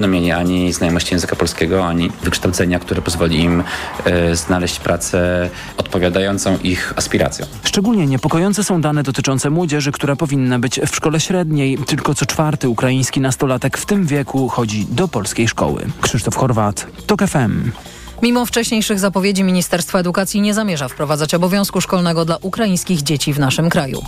No mieli ani znajomości języka polskiego, ani wykształcenia, które pozwoli im e, znaleźć pracę odpowiadającą ich aspiracjom. Szczególnie niepokojące są dane dotyczące młodzieży, która powinna być w szkole średniej. Tylko co czwarty ukraiński nastolatek w tym wieku chodzi do polskiej szkoły. Krzysztof Chorwat, TOK FM. Mimo wcześniejszych zapowiedzi Ministerstwo Edukacji nie zamierza wprowadzać obowiązku szkolnego dla ukraińskich dzieci w naszym kraju.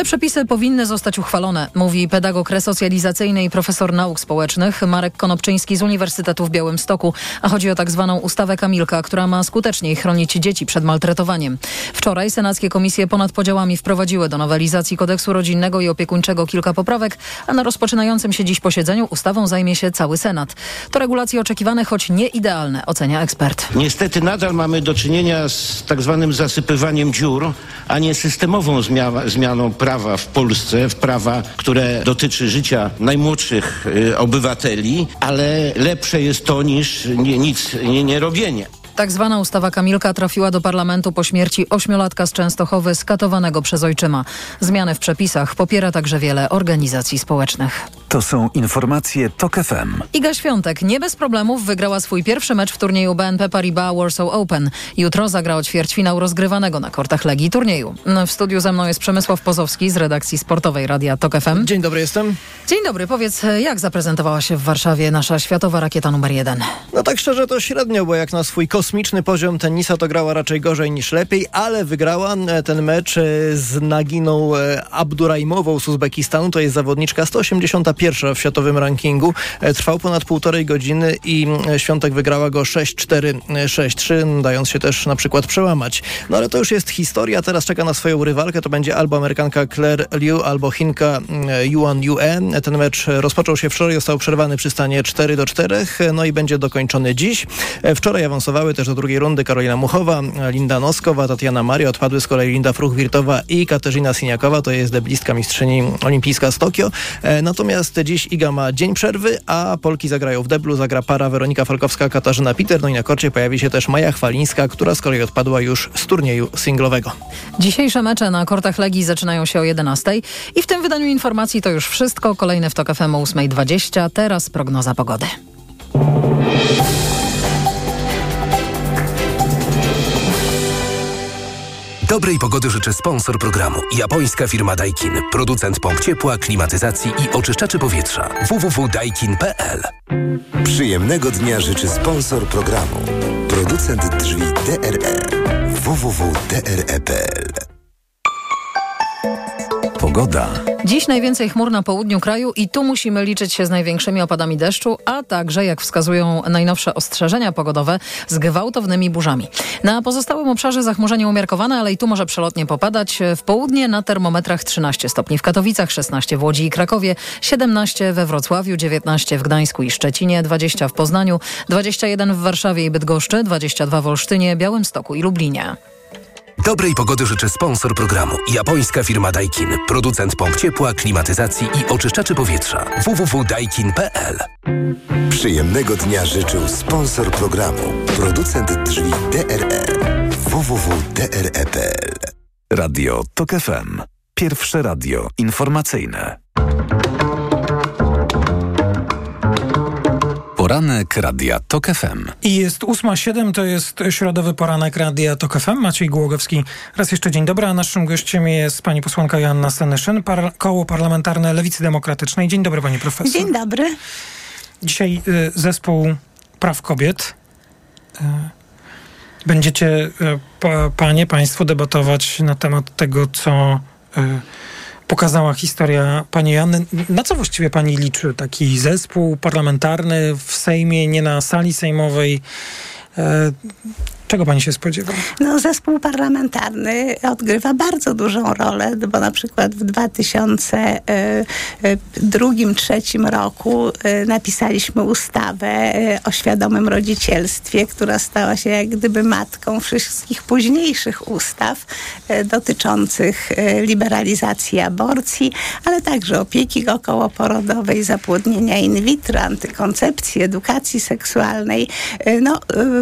Te przepisy powinny zostać uchwalone, mówi pedagog resocjalizacyjny i profesor nauk społecznych Marek Konopczyński z Uniwersytetu w Białymstoku, a chodzi o tak zwaną ustawę Kamilka, która ma skuteczniej chronić dzieci przed maltretowaniem. Wczoraj senackie komisje ponad podziałami wprowadziły do nowelizacji kodeksu rodzinnego i opiekuńczego kilka poprawek, a na rozpoczynającym się dziś posiedzeniu ustawą zajmie się cały Senat. To regulacje oczekiwane, choć nie idealne, ocenia ekspert. Niestety nadal mamy do czynienia z tak zwanym zasypywaniem dziur, a nie systemową zmianą prawa w Polsce, w prawa, które dotyczy życia najmłodszych y, obywateli, ale lepsze jest to niż nic nie, nie robienie. Tak zwana ustawa Kamilka trafiła do parlamentu po śmierci ośmiolatka z Częstochowy skatowanego przez ojczyma. Zmiany w przepisach popiera także wiele organizacji społecznych. To są informacje TOK FM. Iga Świątek nie bez problemów wygrała swój pierwszy mecz w turnieju BNP Paribas Warsaw Open. Jutro zagra o ćwierćfinał rozgrywanego na kortach Legii turnieju. W studiu ze mną jest Przemysław Pozowski z redakcji sportowej Radia TOK FM. Dzień dobry, jestem. Dzień dobry. Powiedz, jak zaprezentowała się w Warszawie nasza światowa rakieta numer jeden? No tak szczerze to średnio, bo jak na swój kosmiczny poziom tenisa to grała raczej gorzej niż lepiej, ale wygrała e, ten mecz e, z Naginą e, Abdurajmową z Uzbekistanu. To jest zawodniczka 181 w światowym rankingu. Trwał ponad półtorej godziny i Świątek wygrała go 6-4, 6-3, dając się też na przykład przełamać. No ale to już jest historia. Teraz czeka na swoją rywalkę. To będzie albo Amerykanka Claire Liu, albo Chinka Yuan Yue. Ten mecz rozpoczął się wczoraj, został przerwany przy stanie 4 do 4, no i będzie dokończony dziś. Wczoraj awansowały też do drugiej rundy Karolina Muchowa, Linda Noskowa, Tatiana Maria. Odpadły z kolei Linda Fruch-Wirtowa i Katarzyna Siniakowa. To jest deblistka mistrzyni olimpijska z Tokio. Natomiast dziś Iga ma dzień przerwy, a Polki zagrają w deblu. Zagra para Weronika Falkowska, Katarzyna Peter. No i na korcie pojawi się też Maja Chwalińska, która z kolei odpadła już z turnieju singlowego. Dzisiejsze mecze na kortach Legii zaczynają się o 11 i w tym wydaniu informacji to już wszystko. Kolejne w TOK FM o 8.20. Teraz prognoza pogody. Dobrej pogody życzę sponsor programu. Japońska firma Daikin. Producent pomp ciepła, klimatyzacji i oczyszczaczy powietrza. www.daikin.pl Przyjemnego dnia życzy sponsor programu. Producent drzwi DRE. www.dre.pl Pogoda. Dziś najwięcej chmur na południu kraju i tu musimy liczyć się z największymi opadami deszczu, a także, jak wskazują najnowsze ostrzeżenia pogodowe, z gwałtownymi burzami. Na pozostałym obszarze zachmurzenie umiarkowane, ale i tu może przelotnie popadać. W południe na termometrach 13 stopni w Katowicach, 16 w Łodzi i Krakowie, 17 we Wrocławiu, 19 w Gdańsku i Szczecinie, 20 w Poznaniu, 21 w Warszawie i Bydgoszczy, 22 w Olsztynie, Białymstoku i Lublinie. Dobrej pogody życzę sponsor programu. Japońska firma Daikin. Producent pomp ciepła, klimatyzacji i oczyszczaczy powietrza. www.daikin.pl Przyjemnego dnia życzył sponsor programu. Producent drzwi DRE. www.dre.pl Radio TOK FM. Pierwsze radio informacyjne. Poranek Radia TOK FM. I jest 8.07, to jest środowy poranek Radia TOK FM. Maciej Głogowski. Raz jeszcze dzień dobry, a naszym gościem jest pani posłanka Joanna Senyszyn, par koło parlamentarne Lewicy Demokratycznej. Dzień dobry pani profesor. Dzień dobry. Dzisiaj y, zespół praw kobiet. Y, będziecie y, pa, panie, państwo debatować na temat tego, co pokazała historia pani Janny. Na co właściwie pani liczy taki zespół parlamentarny w Sejmie, nie na sali sejmowej? E, Czego pani się spodziewa? No, zespół parlamentarny odgrywa bardzo dużą rolę, bo na przykład w 2002-2003 roku e, napisaliśmy ustawę e, o świadomym rodzicielstwie, która stała się jak gdyby matką wszystkich późniejszych ustaw e, dotyczących liberalizacji aborcji, ale także opieki okołoporodowej, zapłodnienia in vitro, antykoncepcji, edukacji seksualnej. No,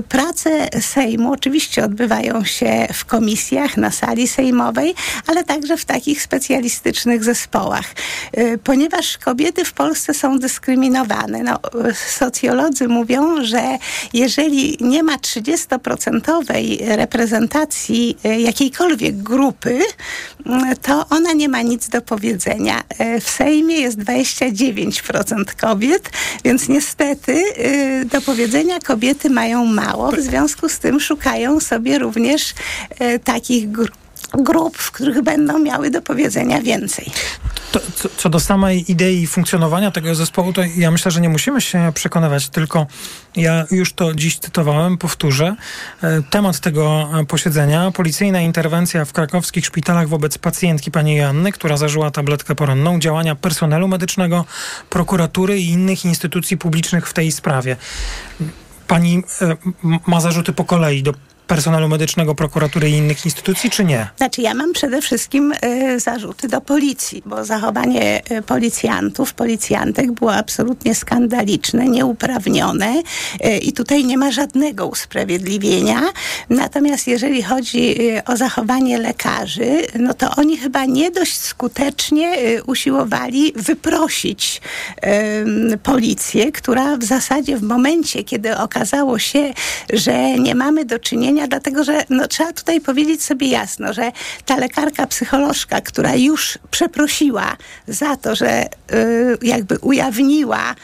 pracę Sejmu Sejmu oczywiście odbywają się w komisjach, na sali sejmowej, ale także w takich specjalistycznych zespołach. Y, ponieważ kobiety w Polsce są dyskryminowane. No, socjolodzy mówią, że jeżeli nie ma 30% reprezentacji y, jakiejkolwiek grupy, y, to ona nie ma nic do powiedzenia. W Sejmie jest 29% kobiet, więc niestety do powiedzenia kobiety mają mało. W związku z tym szukają sobie również takich grup grup, w których będą miały do powiedzenia więcej. To, co, co, do samej idei funkcjonowania tego zespołu, to ja myślę, że nie musimy się przekonywać, tylko ja już to dziś cytowałem, powtórzę. E, temat tego posiedzenia, policyjna interwencja w krakowskich szpitalach wobec pacjentki pani Joanny, która zażyła tabletkę poronną, działania personelu medycznego, prokuratury i innych instytucji publicznych w tej sprawie. Pani e, ma zarzuty po kolei do personelu medycznego, prokuratury i innych instytucji, czy nie? Znaczy, ja mam przede wszystkim y, zarzuty do policji, bo zachowanie y, policjantów, policjantek było absolutnie skandaliczne, nieuprawnione y, i tutaj nie ma żadnego usprawiedliwienia. Natomiast jeżeli chodzi o zachowanie lekarzy, no to oni chyba nie dość skutecznie usiłowali wyprosić policję, która w zasadzie w momencie, kiedy okazało się, że nie mamy do czynienia dlatego że no, trzeba tutaj powiedzieć sobie jasno, że ta lekarka psycholożka, która już przeprosiła za to, że y, jakby ujawniła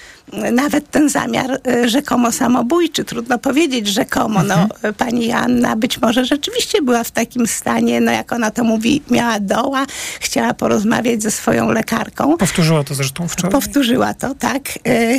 nawet ten zamiar e, rzekomo samobójczy. Trudno powiedzieć rzekomo. No, mhm. pani Joanna być może rzeczywiście była w takim stanie, no jak ona to mówi, miała doła, chciała porozmawiać ze swoją lekarką. Powtórzyła to zresztą wczoraj. Powtórzyła to, tak. E,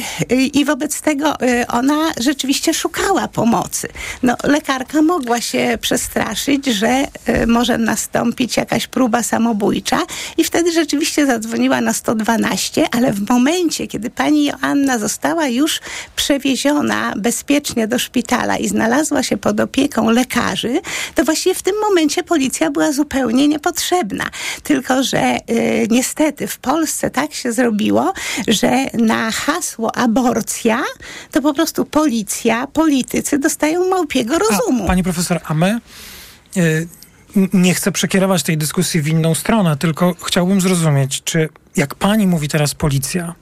I wobec tego e, ona rzeczywiście szukała pomocy. No, lekarka mogła się przestraszyć, że może nastąpić jakaś próba samobójcza i wtedy rzeczywiście zadzwoniła na 112, ale w momencie, kiedy pani Joanna została już przewieziona bezpiecznie do szpitala i znalazła się pod opieką lekarzy, to właściwie w tym momencie policja była zupełnie niepotrzebna. Tylko, że y, niestety w Polsce tak się zrobiło, że na hasło aborcja to po prostu policja, politycy dostają małpiego rozumu. A, pani profesor, a my... Y nie chcę przekierować tej dyskusji w inną stronę, tylko chciałbym zrozumieć, czy jak pani mówi teraz policja,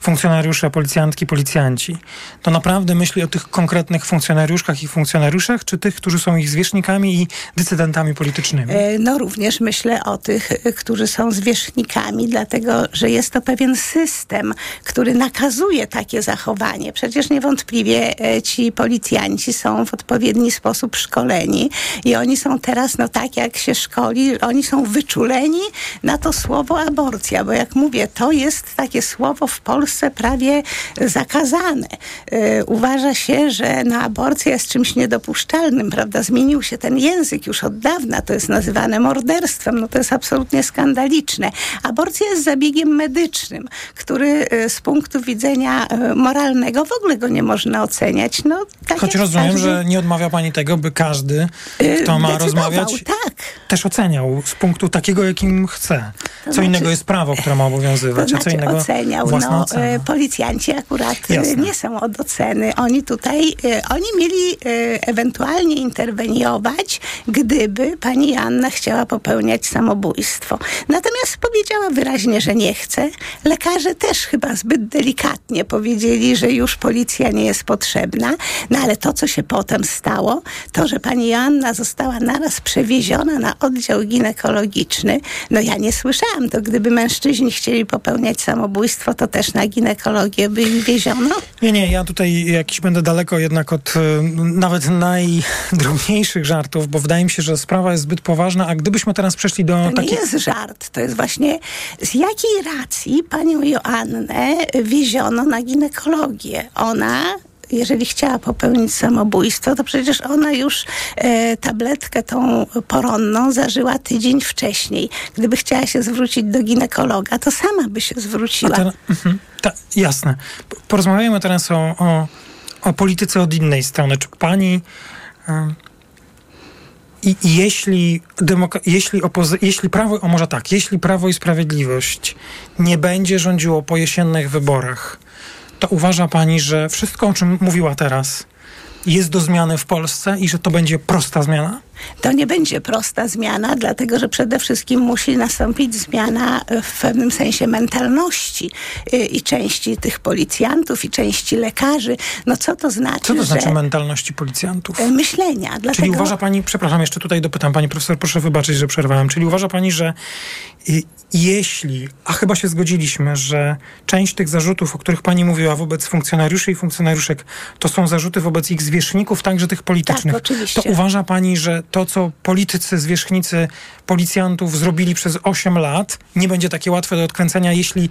funkcjonariusze, policjantki, policjanci, to naprawdę myśli o tych konkretnych funkcjonariuszkach i funkcjonariuszach, czy tych, którzy są ich zwierzchnikami i decydentami politycznymi? E, no również myślę o tych, którzy są zwierzchnikami, dlatego, że jest to pewien system, który nakazuje takie zachowanie. Przecież niewątpliwie e, ci policjanci są w odpowiedni sposób szkoleni i oni są teraz, no tak jak się szkoli, oni są wyczuleni na to słowo aborcja, bo jak mówię, to jest takie słowo w Polsce prawie zakazane. E, uważa się, że na aborcja jest czymś niedopuszczalnym, prawda? Zmienił się ten język już od dawna, to jest nazywane morderstwem, no to jest absolutnie skandaliczne. Aborcja jest zabiegiem medycznym, który e, z punktu widzenia e, moralnego w ogóle go nie można oceniać. No, tak Choć rozumiem, każdy... że nie odmawia pani tego, by każdy, kto ma rozmawiać, tak. też oceniał z punktu takiego, jakim chce. Co znaczy, innego jest prawo, które ma obowiązywać, to znaczy a co innego oceniał, no, e, policjanci akurat e, Jasne. nie są od oceny. Oni tutaj, e, oni mieli ewentualnie interweniować, gdyby pani Anna chciała popełniać samobójstwo. Natomiast powiedziała wyraźnie, że nie chce. Lekarze też chyba zbyt delikatnie powiedzieli, że już policja nie jest potrzebna. No ale to, co się potem stało, to, że pani Joanna została naraz przewieziona na oddział ginekologiczny, no ja nie słyszałam to. Gdyby mężczyźni chcieli popełniać samobójstwo, to też na ginekologię by ich wieziono? Nie, nie, ja tutaj jakiś będę daleko jednak od y, nawet najdrobniejszych żartów, bo wydaje mi się, że sprawa jest zbyt poważna, a gdybyśmy teraz przeszli do to nie jest żart, to jest właśnie z jakiej racji panią Joannę wieziono na ginekologię? Ona jeżeli chciała popełnić samobójstwo, to przecież ona już e, tabletkę tą poronną zażyła tydzień wcześniej. Gdyby chciała się zwrócić do ginekologa, to sama by się zwróciła. Ten, mhm, ta, jasne. Porozmawiajmy teraz o, o, o, polityce od innej strony. Czy pani... E, i, jeśli, jeśli, jeśli prawo, o może tak, jeśli Prawo i Sprawiedliwość nie będzie rządziło po jesiennych wyborach, to uważa pani, że wszystko, o czym mówiła teraz, jest do zmiany w Polsce i że to będzie prosta zmiana? To nie będzie prosta zmiana, dlatego że przede wszystkim musi nastąpić zmiana w pewnym sensie mentalności y, i części tych policjantów, i części lekarzy. No co to znaczy? Co to znaczy że... mentalności policjantów? Y, myślenia. Czyli Dlatego... uważa pani, przepraszam, jeszcze tutaj dopytam pani profesor, proszę wybaczyć, że przerwałem. Czyli uważa pani, że jeśli, a chyba się zgodziliśmy, że część tych zarzutów, o których pani mówiła wobec funkcjonariuszy i funkcjonariuszek, to są zarzuty wobec ich zwierzchników, także tych politycznych. Tak, oczywiście. To uważa pani, że to, co politycy, zwierzchnicy policjantów zrobili przez 8 lat, nie będzie takie łatwe do odkręcenia, jeśli,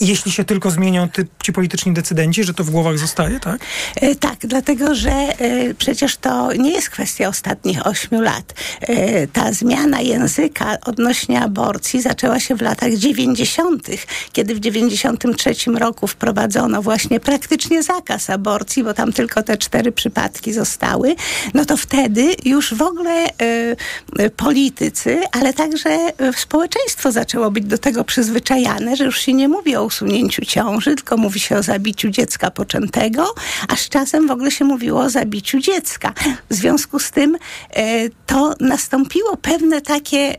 jeśli się tylko zmienią ty, ci polityczni decydenci, że to w głowach zostaje, tak? E, tak, dlatego, że e, przecież to nie jest kwestia ostatnich 8 lat. E, ta zmiana języka odnośnie aborcji zaczęła się w latach 90., kiedy w 93 roku wprowadzono właśnie praktycznie zakaz aborcji, bo tam tylko te cztery przypadki zostały, no to wtedy już w ogóle e, politycy, ale także e, społeczeństwo zaczęło być do tego przyzwyczajane, że już się nie mówi o usunięciu ciąży, tylko mówi się o zabiciu dziecka poczętego, a z czasem w ogóle się mówiło o zabiciu dziecka. W związku z tym to nastąpiło pewne takie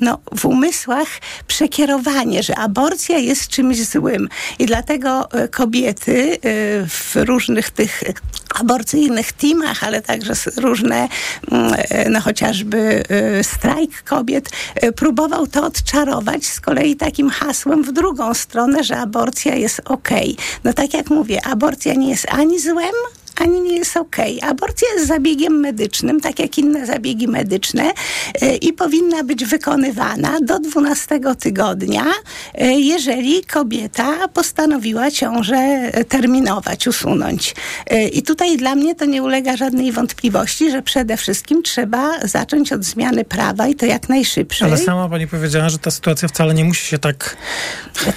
no, w umysłach przekierowanie, że aborcja jest czymś złym. I dlatego kobiety w różnych tych aborcyjnych teamach, ale także różne, mm, no chociażby strajk kobiet, próbował to odczarować z kolei takim hasłem w drugą stronę, że aborcja jest okej. Okay. No tak jak mówię, aborcja nie jest ani złem, ani nie jest okej. Okay. Aborcja jest zabiegiem medycznym, tak jak inne zabiegi medyczne e, i powinna być wykonywana do 12 tygodnia, e, jeżeli kobieta postanowiła ciążę terminować, usunąć. E, I tutaj dla mnie to nie ulega żadnej wątpliwości, że przede wszystkim trzeba zacząć od zmiany prawa i to jak najszybciej. Ale sama pani powiedziała, że ta sytuacja wcale nie musi się tak...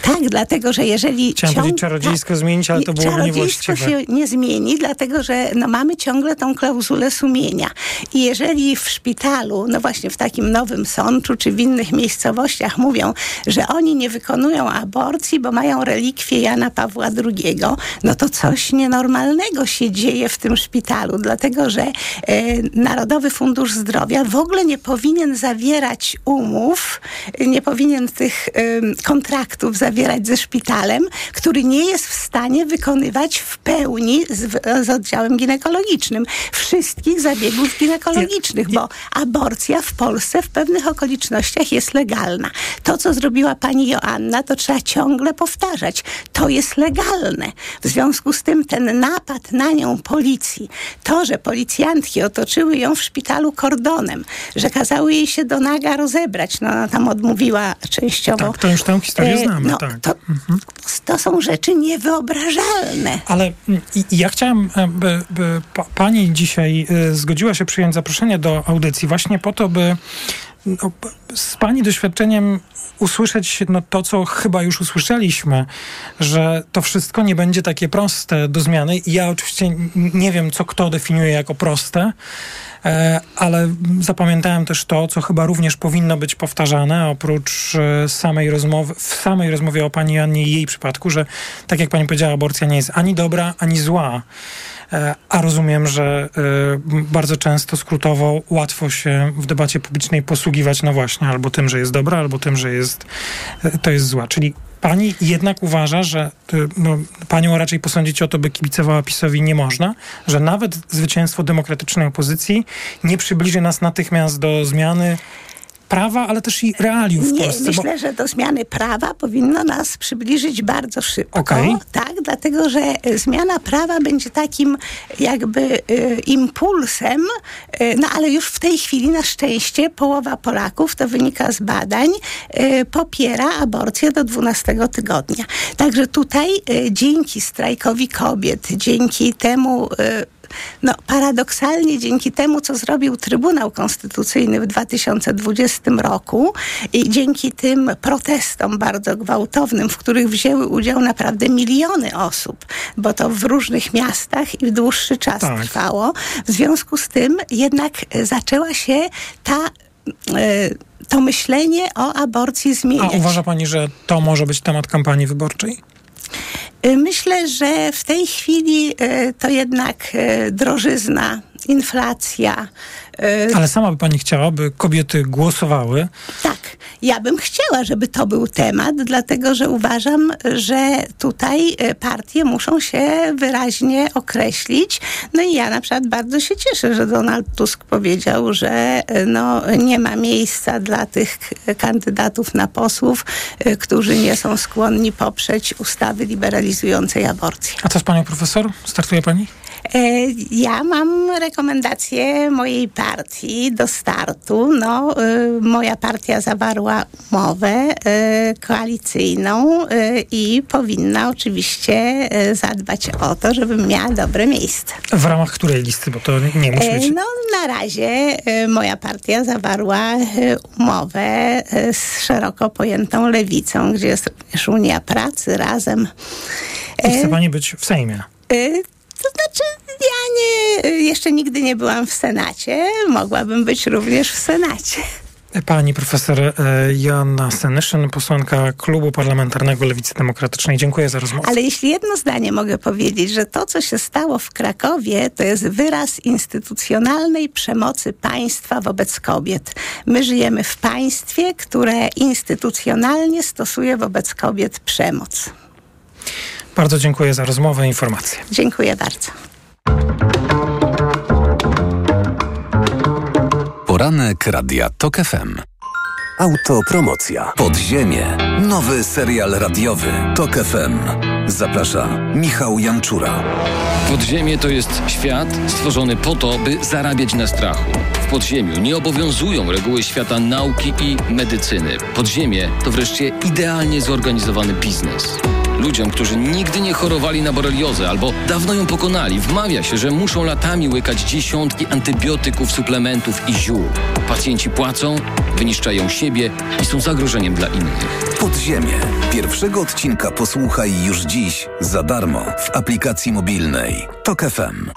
Tak, dlatego, że jeżeli... Chciałam ciąg... powiedzieć czarodziejsko tak, zmienić, ale to byłoby niewłaściwe. Się nie zmieni, dlatego dlatego że no, mamy ciągle tą klauzulę sumienia. I jeżeli w szpitalu, no właśnie w takim nowym Sączu, czy w innych miejscowościach mówią, że oni nie wykonują aborcji, bo mają relikwie Jana Pawła II, no to coś nienormalnego się dzieje w tym szpitalu, dlatego że e, Narodowy Fundusz Zdrowia w ogóle nie powinien zawierać umów, nie powinien tych e, kontraktów zawierać ze szpitalem, który nie jest w stanie wykonywać w pełni oddziałem ginekologicznym. Wszystkich zabiegów ginekologicznych, bo aborcja w Polsce w pewnych okolicznościach jest legalna. To, co zrobiła pani Joanna, to trzeba ciągle powtarzać. To jest legalne. W związku z tym ten napad na nią policji, to, że policjantki otoczyły ją w szpitalu kordonem, że kazały jej się do naga rozebrać, no ona tam odmówiła częściowo. Tak, to już tę historię e, znamy. No, tak. to, mhm. to są rzeczy niewyobrażalne. Ale ja chciałem by, by pani dzisiaj y, zgodziła się przyjąć zaproszenie do audycji właśnie po to, by no, z pani doświadczeniem usłyszeć no, to, co chyba już usłyszeliśmy, że to wszystko nie będzie takie proste do zmiany. Ja oczywiście nie wiem, co kto definiuje jako proste, e, ale zapamiętałem też to, co chyba również powinno być powtarzane, oprócz e, samej rozmowy, w samej rozmowie o pani Annie i jej przypadku, że tak jak pani powiedziała, aborcja nie jest ani dobra, ani zła. E, a rozumiem, że e, bardzo często skrótowo łatwo się w debacie publicznej posługiwać, no właśnie, albo tym, że jest dobra, albo tym, że jest, e, to jest zła. Czyli pani jednak uważa, że no, panią raczej posądzić o to, by kibicowała PiSowi nie można, że nawet zwycięstwo demokratycznej opozycji nie przybliży nas natychmiast do zmiany prawa, ale też i realiów w Nie, Polsce. Myślę, bo... że do zmiany prawa powinno nas przybliżyć bardzo szybko. Okay. Tak, dlatego, że zmiana prawa będzie takim jakby y, impulsem, y, no ale już w tej chwili na szczęście połowa Polaków, to wynika z badań, y, popiera aborcję do 12 tygodnia. Także tutaj dzięki strajkowi kobiet, dzięki temu no, paradoksalnie dzięki temu, co zrobił Trybunał Konstytucyjny w 2020 roku i dzięki tym protestom bardzo gwałtownym, w których wzięły udział naprawdę miliony osób, bo to w różnych miastach i w dłuższy czas tak. trwało. W związku z tym jednak zaczęła się ta e, to myślenie o aborcji zmieniać. A uważa pani, że to może być temat kampanii wyborczej? Myślę, że w tej chwili to jednak drożyzna, inflacja. Ale sama by pani chciała, by kobiety głosowały? Tak, ja bym chciała, żeby to był temat, dlatego że uważam, że tutaj partie muszą się wyraźnie określić. No i ja na przykład bardzo się cieszę, że Donald Tusk powiedział, że no, nie ma miejsca dla tych kandydatów na posłów, którzy nie są skłonni poprzeć ustawy liberalizującej aborcję. A co z panią profesor? Startuje pani? Ja mam rekomendację mojej partii do startu. No, moja partia zawarła umowę koalicyjną i powinna oczywiście zadbać o to, żebym miała dobre miejsce. W ramach której listy? Bo to nie musi być... No, na razie moja partia zawarła umowę z szeroko pojętą lewicą, gdzie jest również Unia Pracy, Razem. I chce pani być w Sejmie? To znaczy, ja nie, jeszcze nigdy nie byłam w Senacie. Mogłabym być również w Senacie. Pani profesor Joanna Senyszyn, posłanka Klubu Parlamentarnego Lewicy Demokratycznej. Dziękuję za rozmowę. Ale jeśli jedno zdanie mogę powiedzieć, że to, co się stało w Krakowie, to jest wyraz instytucjonalnej przemocy państwa wobec kobiet. My żyjemy w państwie, które instytucjonalnie stosuje wobec kobiet przemoc. Bardzo dziękuję za rozmowę i informacje. Dziękuję bardzo. Poranek Radia TOK FM. Autopromocja. Podziemie. Nowy serial radiowy. TOK FM. Zaprasza Michał Janczura. Podziemie to jest świat stworzony po to, by zarabiać na strachu. W podziemiu nie obowiązują reguły świata nauki i medycyny. Podziemie to wreszcie idealnie zorganizowany biznes. Ludziom, którzy nigdy nie chorowali na boreliozę albo dawno ją pokonali, wmawia się, że muszą latami łykać dziesiątki antybiotyków, suplementów i ziół. Pacjenci płacą, wyniszczają siebie i są zagrożeniem dla innych. Podziemie. Pierwszego odcinka posłuchaj już dziś za darmo w aplikacji mobilnej TOK FM.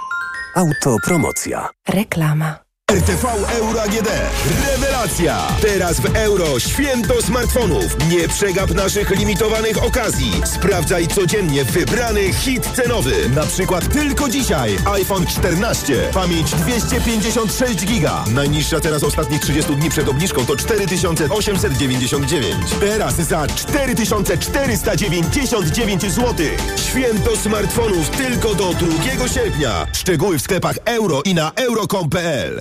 Autopromocja. Reklama. RTV Euro AGD. Rewelacja! Teraz w euro święto smartfonów. Nie przegap naszych limitowanych okazji. Sprawdzaj codziennie wybrany hit cenowy. Na przykład tylko dzisiaj iPhone 14. Pamięć 256 giga. Najniższa teraz ostatnich 30 dni przed obniżką to 4899. Teraz za 4499 zł. Święto smartfonów tylko do 2 sierpnia. Szczegóły w sklepach euro i na euro.com.pl.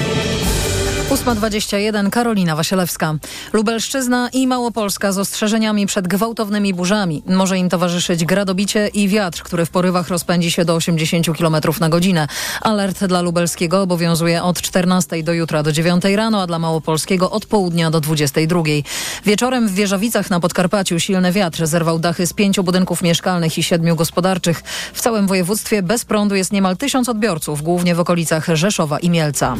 8.21 Karolina Wasielewska. Lubelszczyzna i Małopolska z ostrzeżeniami przed gwałtownymi burzami. Może im towarzyszyć gradobicie i wiatr, który w porywach rozpędzi się do 80 km na godzinę. Alert dla lubelskiego obowiązuje od 14 do jutra do 9 rano, a dla małopolskiego od południa do 22. Wieczorem w Wieżowicach na Podkarpaciu silny wiatr zerwał dachy z pięciu budynków mieszkalnych i siedmiu gospodarczych. W całym województwie bez prądu jest niemal tysiąc odbiorców, głównie w okolicach Rzeszowa i Mielca.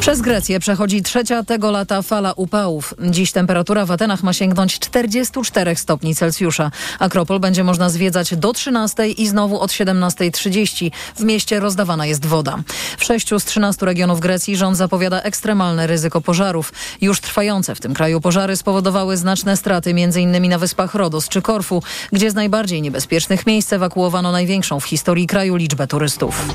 Przez Grecję przechodzi trzecia tego lata fala upałów. Dziś temperatura w Atenach ma sięgnąć 44 stopni Celsjusza. Akropol będzie można zwiedzać do 13 i znowu od 17.30. W mieście rozdawana jest woda. W sześciu z 13 regionów Grecji rząd zapowiada ekstremalne ryzyko pożarów. Już trwające w tym kraju pożary spowodowały znaczne straty m.in. na wyspach Rodos czy Korfu, gdzie z najbardziej niebezpiecznych miejsc ewakuowano największą w historii kraju liczbę turystów.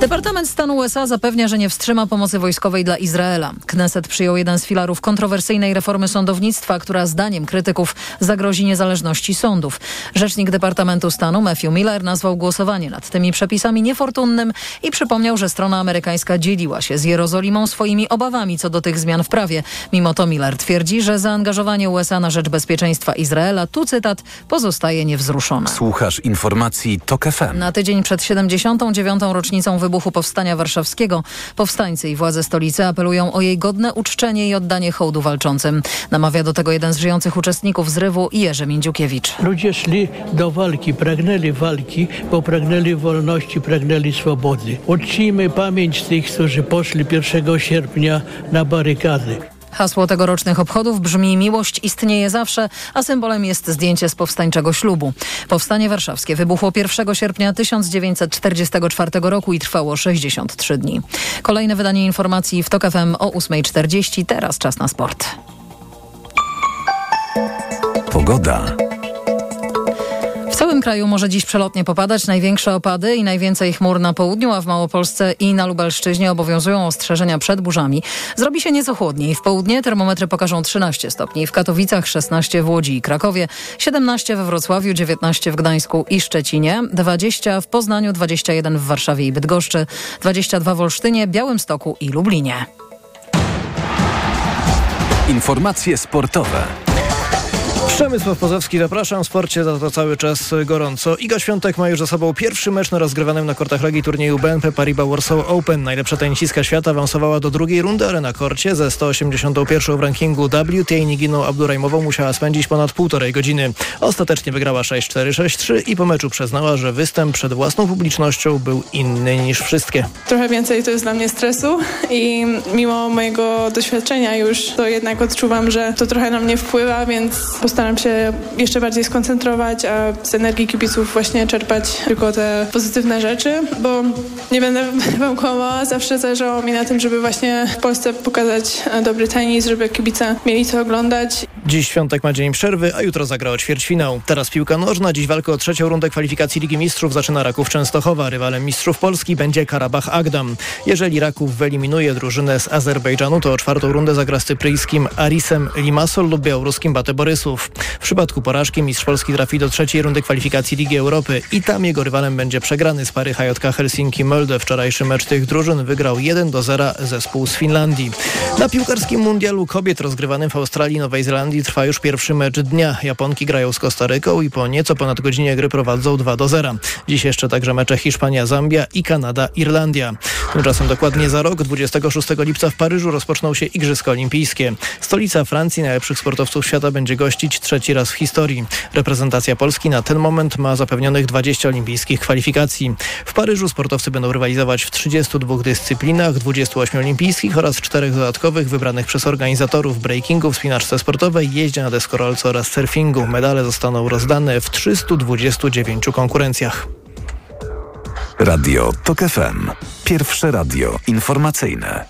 Departament Stanu USA zapewnia, że nie wstrzyma pomocy wojskowej dla Izraela. Kneset przyjął jeden z filarów kontrowersyjnej reformy sądownictwa, która zdaniem krytyków zagrozi niezależności sądów. Rzecznik Departamentu Stanu Matthew Miller nazwał głosowanie nad tymi przepisami niefortunnym i przypomniał, że strona amerykańska dzieliła się z Jerozolimą swoimi obawami co do tych zmian w prawie. Mimo to Miller twierdzi, że zaangażowanie USA na rzecz bezpieczeństwa Izraela, tu cytat, pozostaje niewzruszone. Słuchasz informacji TOK FM. Na tydzień przed 79. rocznicą wybuchu Powstania Warszawskiego powstańcy i władze stolicy apelują o jej godne uczczenie i oddanie hołdu walczącym. Namawia do tego jeden z żyjących uczestników zrywu Jerzy Mindziukiewicz. Ludzie szli do walki, pragnęli walki, bo pragnęli wolności, pragnęli swobody. Uczcijmy pamięć tych, którzy poszli 1 sierpnia na barykady. Hasło tegorocznych obchodów brzmi Miłość istnieje zawsze, a symbolem jest zdjęcie z powstańczego ślubu. Powstanie warszawskie wybuchło 1 sierpnia 1944 roku i trwało 63 dni. Kolejne wydanie informacji w TOK FM o 8.40. Teraz czas na sport. Pogoda. W całym kraju może dziś przelotnie popadać największe opady i najwięcej chmur na południu, a w Małopolsce i na Lubelszczyźnie obowiązują ostrzeżenia przed burzami. Zrobi się nieco chłodniej. W południe termometry pokażą 13 stopni, w Katowicach 16 w Łodzi i Krakowie, 17 we Wrocławiu, 19 w Gdańsku i Szczecinie, 20 w Poznaniu, 21 w Warszawie i Bydgoszczy, 22 w Olsztynie, Białymstoku i Lublinie. Informacje sportowe. Przemysław Pozowski, zapraszam. W sporcie za to cały czas gorąco. Iga Świątek ma już za sobą pierwszy mecz na rozgrywanym na kortach Legii turnieju BNP Paribas Warsaw Open. Najlepsza tenisiska świata awansowała do drugiej rundy, ale na korcie ze 181 w rankingu WTA Niginą Abdurajmową musiała spędzić ponad półtorej godziny. Ostatecznie wygrała 6-4, 6-3 i po meczu przyznała, że występ przed własną publicznością był inny niż wszystkie. Trochę więcej to jest dla mnie stresu i mimo mojego doświadczenia już to jednak odczuwam, że to trochę na mnie wpływa, więc postaram się jeszcze bardziej skoncentrować, a z energii kibiców właśnie czerpać tylko te pozytywne rzeczy, bo nie będę wam kłamała, zawsze zależało mi na tym, żeby właśnie w Polsce pokazać dobry tenis, żeby kibice mieli co oglądać. Dziś świątek ma dzień przerwy, a jutro zagra o ćwierćfinał. Teraz piłka nożna, dziś walkę o trzecią rundę kwalifikacji Ligi Mistrzów zaczyna Raków Częstochowa. Rywalem mistrzów Polski będzie Karabach Agdam. Jeżeli Raków wyeliminuje drużynę z Azerbejdżanu, to o czwartą rundę zagra z cypryjskim Arisem Limassol lub białoruskim Bate Borysów. W przypadku porażki mistrz Polski trafi do trzeciej rundy kwalifikacji Ligi Europy i tam jego rywalem będzie przegrany z pary HJK Helsinki-Molde. Wczorajszy mecz tych drużyn wygrał 1 do 0 zespół z Finlandii. Na piłkarskim mundialu kobiet rozgrywanym w Australii i Nowej Zelandii trwa już pierwszy mecz dnia. Japonki grają z Kostaryką i po nieco ponad godzinie gry prowadzą 2 do 0. Dziś jeszcze także mecze Hiszpania-Zambia i Kanada-Irlandia. Tymczasem dokładnie za rok, 26 lipca w Paryżu rozpoczną się Igrzyska Olimpijskie. Stolica Francji najlepszych sportowców świata będzie gościć trzeci raz w historii. Reprezentacja Polski na ten moment ma zapewnionych 20 olimpijskich kwalifikacji. W Paryżu sportowcy będą rywalizować w 32 dyscyplinach, 28 olimpijskich oraz czterech dodatkowych wybranych przez organizatorów breakingu, wspinaczce sportowej, jeździe na deskorolce oraz surfingu. Medale zostaną rozdane w 329 konkurencjach. Radio TOK FM. Pierwsze radio informacyjne.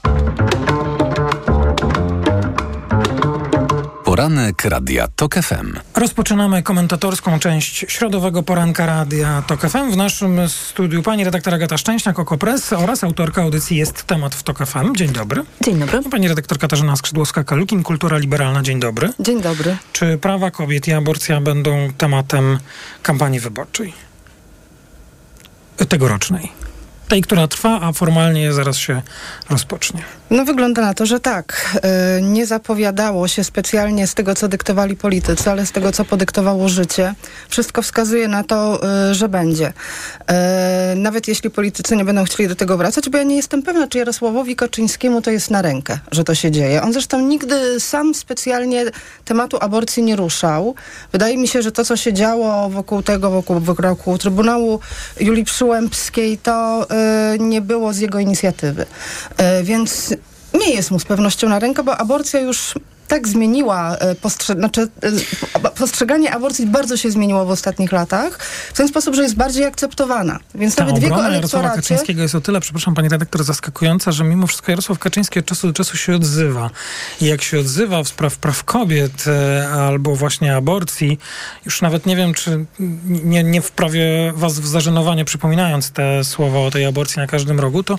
Poranek Radia TOK FM. Rozpoczynamy komentatorską część środowego poranka Radia TOK FM. W naszym studiu pani redaktor Agata Szczęśniak, Okopres oraz autorka audycji Jest Temat w TOK FM. Dzień dobry. Dzień dobry. Pani redaktor Katarzyna Skrzydłowska-Kalukin, Kultura Liberalna. Dzień dobry. Dzień dobry. Czy prawa kobiet i aborcja będą tematem kampanii wyborczej? Tegorocznej. Tej, która trwa, a formalnie zaraz się rozpocznie. No wygląda na to, że tak. E, nie zapowiadało się specjalnie z tego, co dyktowali politycy, ale z tego, co podyktowało życie. Wszystko wskazuje na to, e, że będzie. E, nawet jeśli politycy nie będą chcieli do tego wracać, bo ja nie jestem pewna, czy Jarosławowi Kaczyńskiemu to jest na rękę, że to się dzieje. On zresztą nigdy sam specjalnie tematu aborcji nie ruszał. Wydaje mi się, że to, co się działo wokół tego, wokół wyroku Trybunału Julii Przyłębskiej, to nie było z jego inicjatywy. Więc nie jest mu z pewnością na rękę, bo aborcja już tak zmieniła postrze- znaczy, postrzeganie aborcji bardzo się zmieniło w ostatnich latach, w ten sposób, że jest bardziej akceptowana. Więc Ta nawet w jego elektoracie... Kaczyńskiego jest o tyle, przepraszam pani redaktor, zaskakująca, że mimo wszystko Jarosław Kaczyński od czasu do czasu się odzywa. I jak się odzywa w spraw praw kobiet e, albo właśnie aborcji, już nawet nie wiem, czy nie, nie wprawię was w zażenowanie, przypominając te słowa o tej aborcji na każdym rogu, to,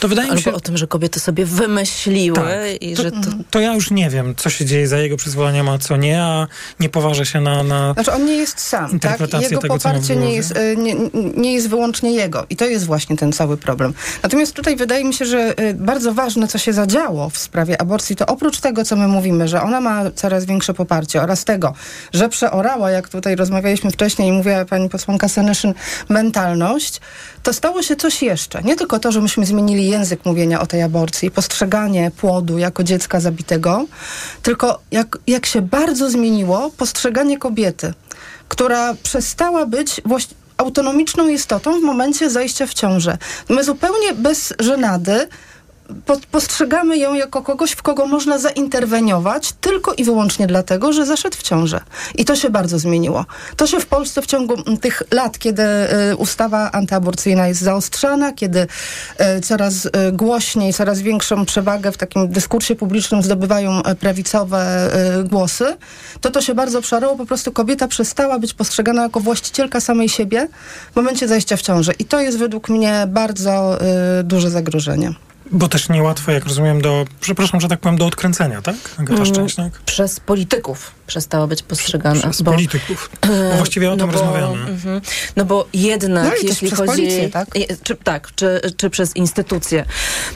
to wydaje Albo mi się... o tym, że kobiety sobie wymyśliły Tak. i To- że to... To ja już nie wiem, co się dzieje za jego przyzwoleniem, a co nie, a nie poważę się na... na... Znaczy on nie jest sam, tak? Jego tego, poparcie nie jest, y, nie, nie jest wyłącznie jego. I to jest właśnie ten cały problem. Natomiast tutaj wydaje mi się, że y, bardzo ważne, co się zadziało w sprawie aborcji, to oprócz tego, co my mówimy, że ona ma coraz większe poparcie oraz tego, że przeorała, jak tutaj rozmawialiśmy wcześniej i mówiła pani posłanka Senyszyn, mentalność, to stało się coś jeszcze. Nie tylko to, że myśmy zmienili język mówienia o tej aborcji, postrzeganie płodu jako dziecka zabitego, tylko jak, jak się bardzo zmieniło postrzeganie kobiety, która przestała być właści- autonomiczną istotą w momencie zajścia w ciążę. My zupełnie bez żenady postrzegamy ją jako kogoś, w kogo można zainterweniować tylko i wyłącznie dlatego, że zaszedł w ciążę. I to się bardzo zmieniło. To się w Polsce w ciągu tych lat, kiedy y, ustawa antyaborcyjna jest zaostrzana, kiedy y, coraz y, głośniej, coraz większą przewagę w takim dyskursie publicznym zdobywają prawicowe głosy, to to się bardzo przerało. Po prostu kobieta przestała być postrzegana jako właścicielka samej siebie w momencie zajścia w ciążę. I to jest według mnie bardzo duże zagrożenie. Bo też niełatwe, jak rozumiem, do, przepraszam, że tak powiem, do odkręcenia, tak? Agata mm, Szczęśniak? Przez polityków przestała być postrzegana. Przez bo, polityków. Bo właściwie o no tym bo, rozmawiamy. Mm, no bo jednak, no jeśli chodzi... Policję, tak? Czy, tak, czy, czy przez instytucje.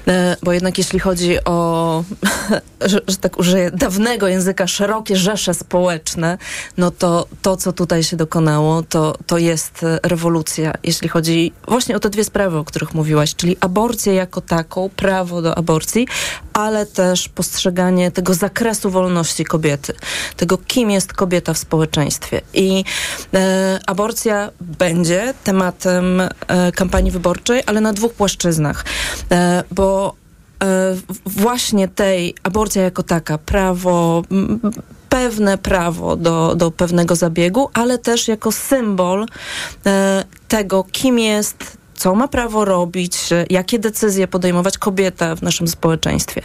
E, bo jednak jeśli chodzi o, że, że tak użyję, dawnego języka, szerokie rzesze społeczne, no to to, co tutaj się dokonało, to, to jest rewolucja. Jeśli chodzi właśnie o te dwie sprawy, o których mówiłaś, czyli aborcję jako taką, prawo do aborcji, ale też postrzeganie tego zakresu wolności kobiety, tego kim jest kobieta w społeczeństwie. I e, aborcja będzie tematem e, kampanii wyborczej, ale na dwóch płaszczyznach, e, bo e, właśnie tej aborcja jako taka, prawo pewne prawo do, do pewnego zabiegu, ale też jako symbol e, tego, kim jest co ma prawo robić, jakie decyzje podejmować kobieta w naszym społeczeństwie.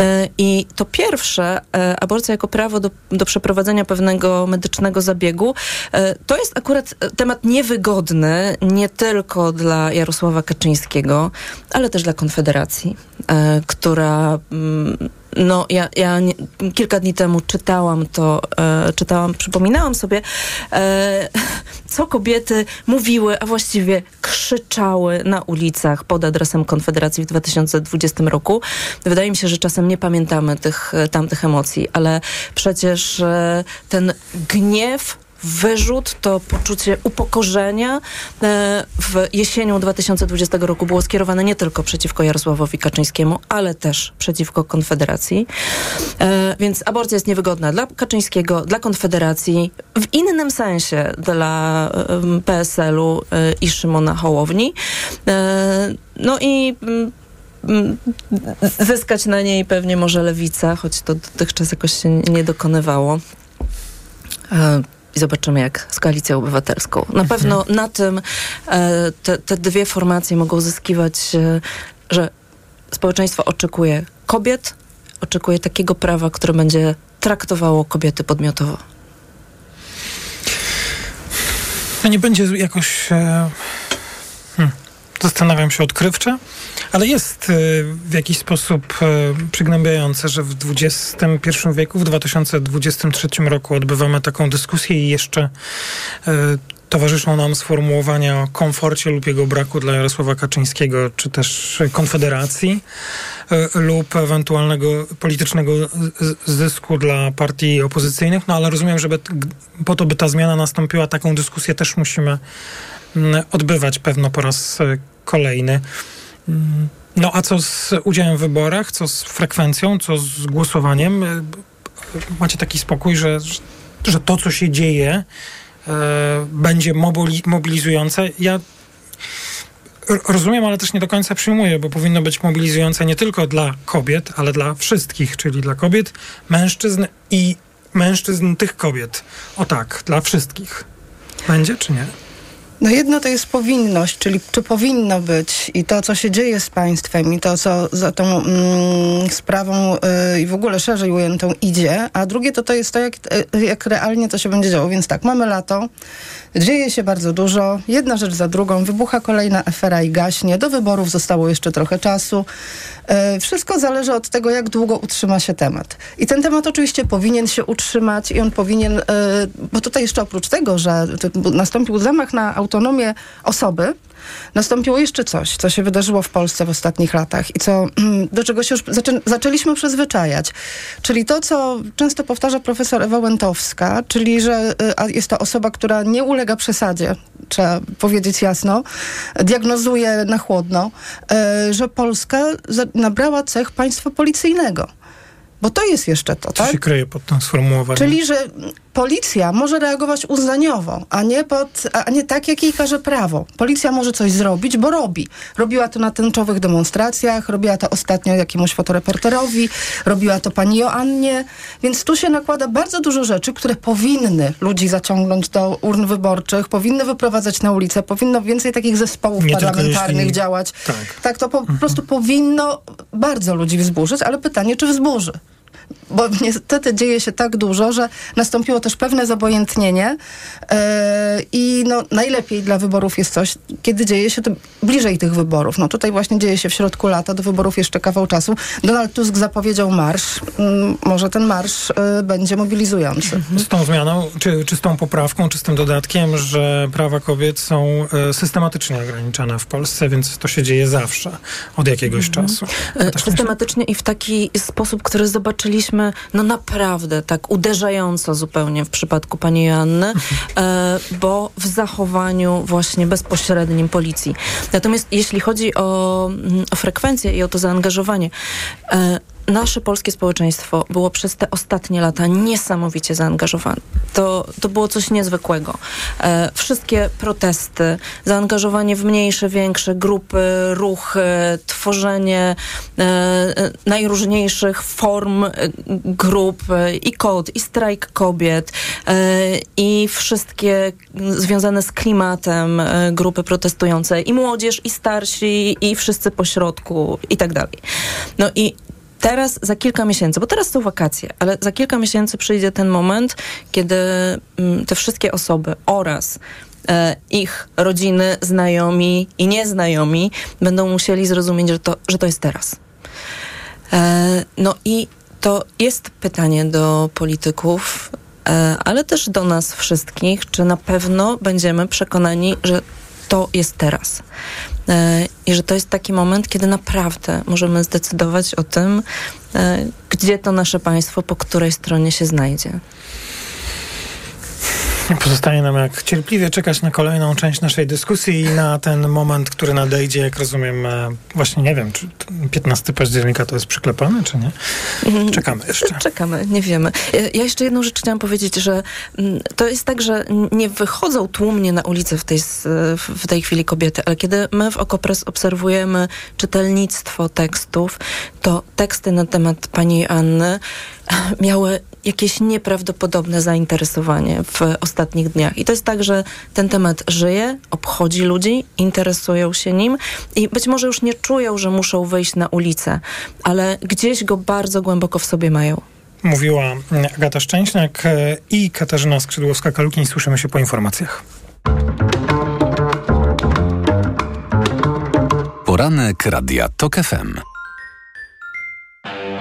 E, I to pierwsze, e, aborcja jako prawo do, do przeprowadzenia pewnego medycznego zabiegu, to jest akurat temat niewygodny nie tylko dla Jarosława Kaczyńskiego, ale też dla Konfederacji, która mm, no, ja, ja nie, kilka dni temu czytałam to, e, czytałam, przypominałam sobie, e, co kobiety mówiły, a właściwie krzyczały na ulicach pod adresem Konfederacji w 2020 roku. Wydaje mi się, że czasem nie pamiętamy tych tamtych emocji, ale przecież e, ten gniew wyrzut, to poczucie upokorzenia e, w jesienią 2020 roku było skierowane nie tylko przeciwko Jarosławowi Kaczyńskiemu, ale też przeciwko Konfederacji. E, więc aborcja jest niewygodna dla Kaczyńskiego, dla Konfederacji, w innym sensie dla PSL-u e, i Szymona Hołowni. No i mm, mm, zyskać na niej pewnie może lewica, choć to dotychczas jakoś się nie dokonywało i zobaczymy jak z koalicją obywatelską. Na mhm. pewno na tym e, te, te, dwie formacje mogą zyskiwać, e, że społeczeństwo oczekuje kobiet, oczekuje takiego prawa, które będzie traktowało kobiety podmiotowo. To nie będzie jakoś. E, hmm, zastanawiam się odkrywcze, ale jest y, w jakiś sposób y, przygnębiające, że w XXI wieku, w 2023 roku odbywamy taką dyskusję i jeszcze y, towarzyszą nam sformułowania o komforcie lub jego braku dla Jarosława Kaczyńskiego, czy też Konfederacji, lub ewentualnego politycznego zysku dla partii opozycyjnych. No ale rozumiem, że po to, by ta zmiana nastąpiła, taką dyskusję też musimy mm, odbywać pewno po raz kolejny. No a co z udziałem w wyborach, co z frekwencją, co z głosowaniem? Macie taki spokój, że, że to, co się dzieje, e, będzie mobilizujące. Ja rozumiem, ale też nie do końca przyjmuję, bo powinno być mobilizujące nie tylko dla kobiet, ale dla wszystkich, czyli dla kobiet, mężczyzn i mężczyzn tych kobiet. O tak, dla wszystkich. Będzie czy nie? No jedno to jest powinność, czyli czy powinno być i to, co się dzieje z państwem i to, co za tą mm, sprawą y, i w ogóle szerzej ujętą idzie, a drugie to to jest to, jak, y, jak realnie to się będzie działo. Więc tak, mamy lato, dzieje się bardzo dużo, jedna rzecz za drugą, wybucha kolejna afera i gaśnie, do wyborów zostało jeszcze trochę czasu. E, wszystko zależy od tego, jak długo utrzyma się temat. I ten temat oczywiście powinien się utrzymać i on powinien, bo tutaj jeszcze oprócz tego, że nastąpił zamach na autonomię osoby, nastąpiło jeszcze coś, co się wydarzyło w Polsce w ostatnich latach i co, do czego się już zaczę zaczęliśmy przyzwyczajać. Czyli to, co często powtarza profesor Ewa Łętowska, czyli że y, jest to osoba, która nie ulega przesadzie, trzeba powiedzieć jasno, diagnozuje na chłodno, y, że Polska nabrała cech państwa policyjnego. Bo to jest jeszcze to, Co tak? się kryje pod tym sformułowaniem? Czyli, że policja może reagować uznaniowo, a nie, pod, a nie tak, jak jej każe prawo. Policja może coś zrobić, bo robi. Robiła to na tęczowych demonstracjach, robiła to ostatnio jakiemuś fotoreporterowi, robiła to pani Joannie, więc tu się nakłada bardzo dużo rzeczy, które powinny ludzi zaciągnąć do urn wyborczych, powinny wyprowadzać na ulicę, powinno więcej takich zespołów Nie parlamentarnych jeśli- działać. Tak. Tak, to po, po prostu powinno bardzo ludzi wzburzyć, ale pytanie, czy wzburzy? Bo niestety dzieje się tak dużo, że nastąpiło też pewne zobojętnienie yy, i no, najlepiej dla wyborów jest coś, kiedy dzieje się to bliżej tych wyborów. No tutaj właśnie dzieje się w środku lata, do wyborów jeszcze kawał czasu. Donald Tusk zapowiedział marsz. Mm, może ten marsz yy, będzie mobilizujący. Z tą zmianą, czy, czy z tą poprawką, czy z tym dodatkiem, że prawa kobiet są e, systematycznie ograniczane w Polsce, więc to się dzieje zawsze, od jakiegoś czasu. E, Systematycznie i w taki sposób, który zobaczyliśmy no naprawdę tak uderzająco zupełnie w przypadku pani Joanny, e, bo w zachowaniu właśnie bezpośrednim policji. Natomiast jeśli chodzi o, mm, o frekwencję i o to zaangażowanie, e, nasze polskie społeczeństwo było przez te ostatnie lata niesamowicie zaangażowane. To, to było coś niezwykłego. E, wszystkie protesty, zaangażowanie w mniejsze, większe grupy, ruchy, tworzenie e, e, najróżniejszych form e, grup i kod, i strajk kobiet, e, i wszystkie związane z klimatem e, grupy protestujące, i młodzież, i starsi, i wszyscy pośrodku, i tak dalej. No i teraz za kilka miesięcy, bo teraz są wakacje, ale za kilka miesięcy przyjdzie ten moment, kiedy mm, te wszystkie osoby oraz e, ich rodziny, znajomi i nieznajomi będą musieli zrozumieć, że to, że to jest teraz. E, no i to jest pytanie do polityków, e, ale też do nas wszystkich, czy na pewno będziemy przekonani, że to jest teraz. E, I że to jest taki moment, kiedy naprawdę możemy zdecydować o tym, e, gdzie to nasze państwo, po której stronie się znajdzie. Pozostaje nam jak cierpliwie czekać na kolejną część naszej dyskusji i na ten moment, który nadejdzie, jak rozumiem, e, właśnie nie wiem, czy 15 października to jest przyklepane, czy nie? Czekamy jeszcze. Czekamy, nie wiemy. Ja- jeszcze jedną rzecz chciałam powiedzieć, że mm, to jest tak, że nie wychodzą tłumnie na ulicę w tej, w tej chwili kobiety, ale kiedy my w Okopres obserwujemy czytelnictwo tekstów, to teksty na temat pani Anny miały jakieś nieprawdopodobne zainteresowanie w ostatnich dniach. I to jest tak, że ten temat żyje, obchodzi ludzi, interesują się nim i być może już nie czują, że muszą wyjść na ulicę, ale gdzieś go bardzo głęboko w sobie mają. Mówiła mm, Agata Szczęśniak e, i Katarzyna Skrzydłowska-Kalukin. Słyszymy się po informacjach. Poranek Radia TOK FM.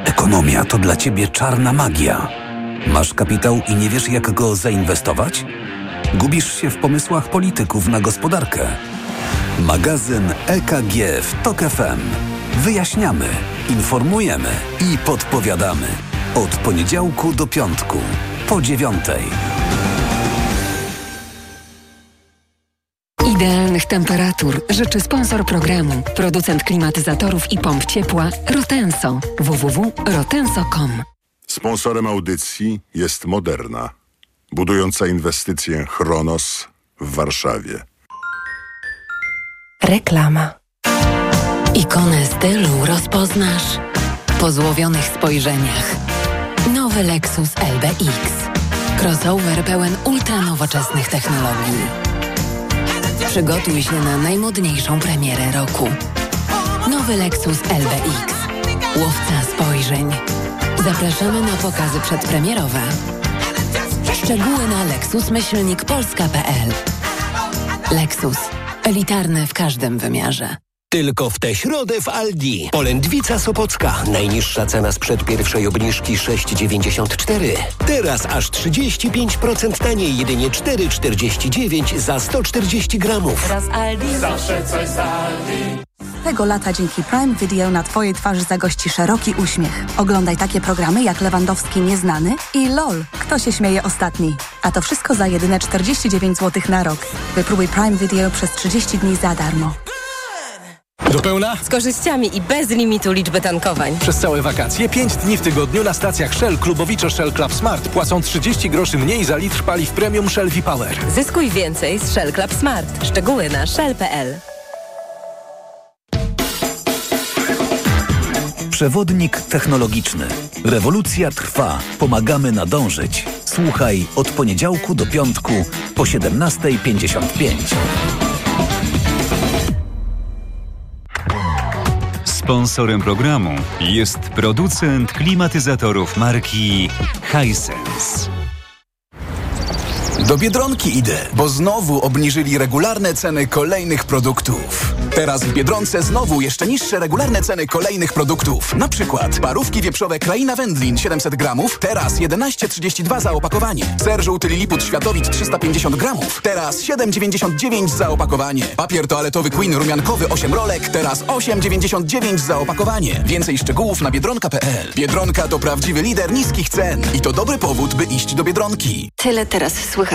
Ekonomia to dla Ciebie czarna magia. Masz kapitał i nie wiesz, jak go zainwestować? Gubisz się w pomysłach polityków na gospodarkę. Magazyn EKG w TOK FM. Wyjaśniamy, informujemy i podpowiadamy. Od poniedziałku do piątku, po dziewiątej. Idealnych temperatur życzy sponsor programu, producent klimatyzatorów i pomp ciepła Rotenso www.rotenso.com. Sponsorem audycji jest Moderna, budująca inwestycję Chronos w Warszawie. Reklama. Ikonę stylu rozpoznasz po złowionych spojrzeniach. Nowy Lexus LBX. Crossover pełen ultranowoczesnych technologii. Przygotuj się na najmodniejszą premierę roku. Nowy Lexus LBX. Łowca spojrzeń. Zapraszamy na pokazy przedpremierowe. Szczegóły na lexusmyślnikpolska.pl Lexus. Elitarny w każdym wymiarze. Tylko w tę środę w Aldi. Polędwica Sopocka. Najniższa cena sprzed pierwszej obniżki 6,94. Teraz aż 35% taniej, jedynie 4,49 za 140 gramów. Teraz Aldi. Zawsze coś z Aldi. Tego lata dzięki Prime Video na Twojej twarzy zagości szeroki uśmiech. Oglądaj takie programy jak Lewandowski Nieznany i LOL. Kto się śmieje ostatni? A to wszystko za jedyne 49 zł na rok. Wypróbuj Prime Video przez 30 dni za darmo. Do pełna? Z korzyściami i bez limitu liczby tankowań. Przez całe wakacje 5 dni w tygodniu na stacjach Shell Klubowicze Shell Club Smart płacą 30 groszy mniej za litr paliw premium Shell V-Power. Zyskuj więcej z Shell Club Smart. Szczegóły na shell.pl. Przewodnik technologiczny. Rewolucja trwa. Pomagamy nadążyć. Słuchaj od poniedziałku do piątku po 17.55. Sponsorem programu jest producent klimatyzatorów marki Hisense. Do Biedronki idę, bo znowu obniżyli regularne ceny kolejnych produktów. Teraz w Biedronce znowu jeszcze niższe regularne ceny kolejnych produktów. Na przykład parówki wieprzowe Kraina Wędlin 700 gramów, teraz 11,32 za opakowanie. Ser żółty Liliput Światowit 350 gramów, teraz 7,99 za opakowanie. Papier toaletowy Queen rumiankowy 8 rolek, teraz 8,99 za opakowanie. Więcej szczegółów na biedronka.pl. Biedronka to prawdziwy lider niskich cen i to dobry powód, by iść do Biedronki. Tyle teraz słychać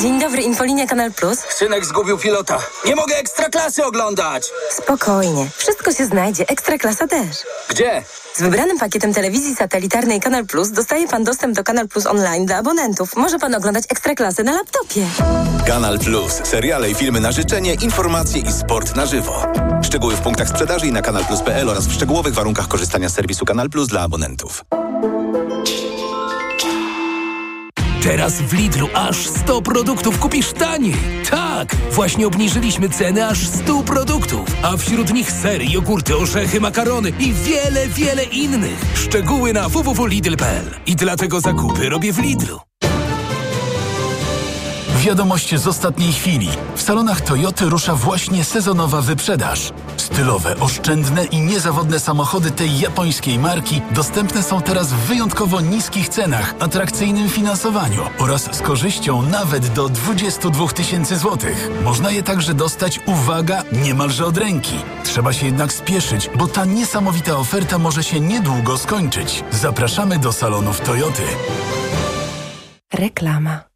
Dzień dobry, Infolinia Kanal Plus. Synek zgubił pilota. Nie mogę ekstraklasy oglądać. Spokojnie, wszystko się znajdzie, Ekstraklasa też. Gdzie? Z wybranym pakietem telewizji satelitarnej Kanal Plus dostaje pan dostęp do Kanal Plus online dla abonentów. Może pan oglądać Ekstraklasy na laptopie. Kanal Plus. Seriale i filmy na życzenie, informacje i sport na żywo. Szczegóły w punktach sprzedaży i na kanalplus.pl oraz w szczegółowych warunkach korzystania z serwisu Kanal Plus dla abonentów. Teraz w Lidlu aż 100 produktów kupisz taniej. Tak, właśnie obniżyliśmy ceny aż 100 produktów, a wśród nich sery, jogurty, orzechy, makarony i wiele, wiele innych. Szczegóły na www.lidl.pl. I dlatego zakupy robię w Lidlu. Wiadomość z ostatniej chwili. W salonach Toyoty rusza właśnie sezonowa wyprzedaż. Stylowe, oszczędne i niezawodne samochody tej japońskiej marki dostępne są teraz w wyjątkowo niskich cenach, atrakcyjnym finansowaniu oraz z korzyścią nawet do 22 tysięcy złotych. Można je także dostać, uwaga, niemalże od ręki. Trzeba się jednak spieszyć, bo ta niesamowita oferta może się niedługo skończyć. Zapraszamy do salonów Toyoty. Reklama.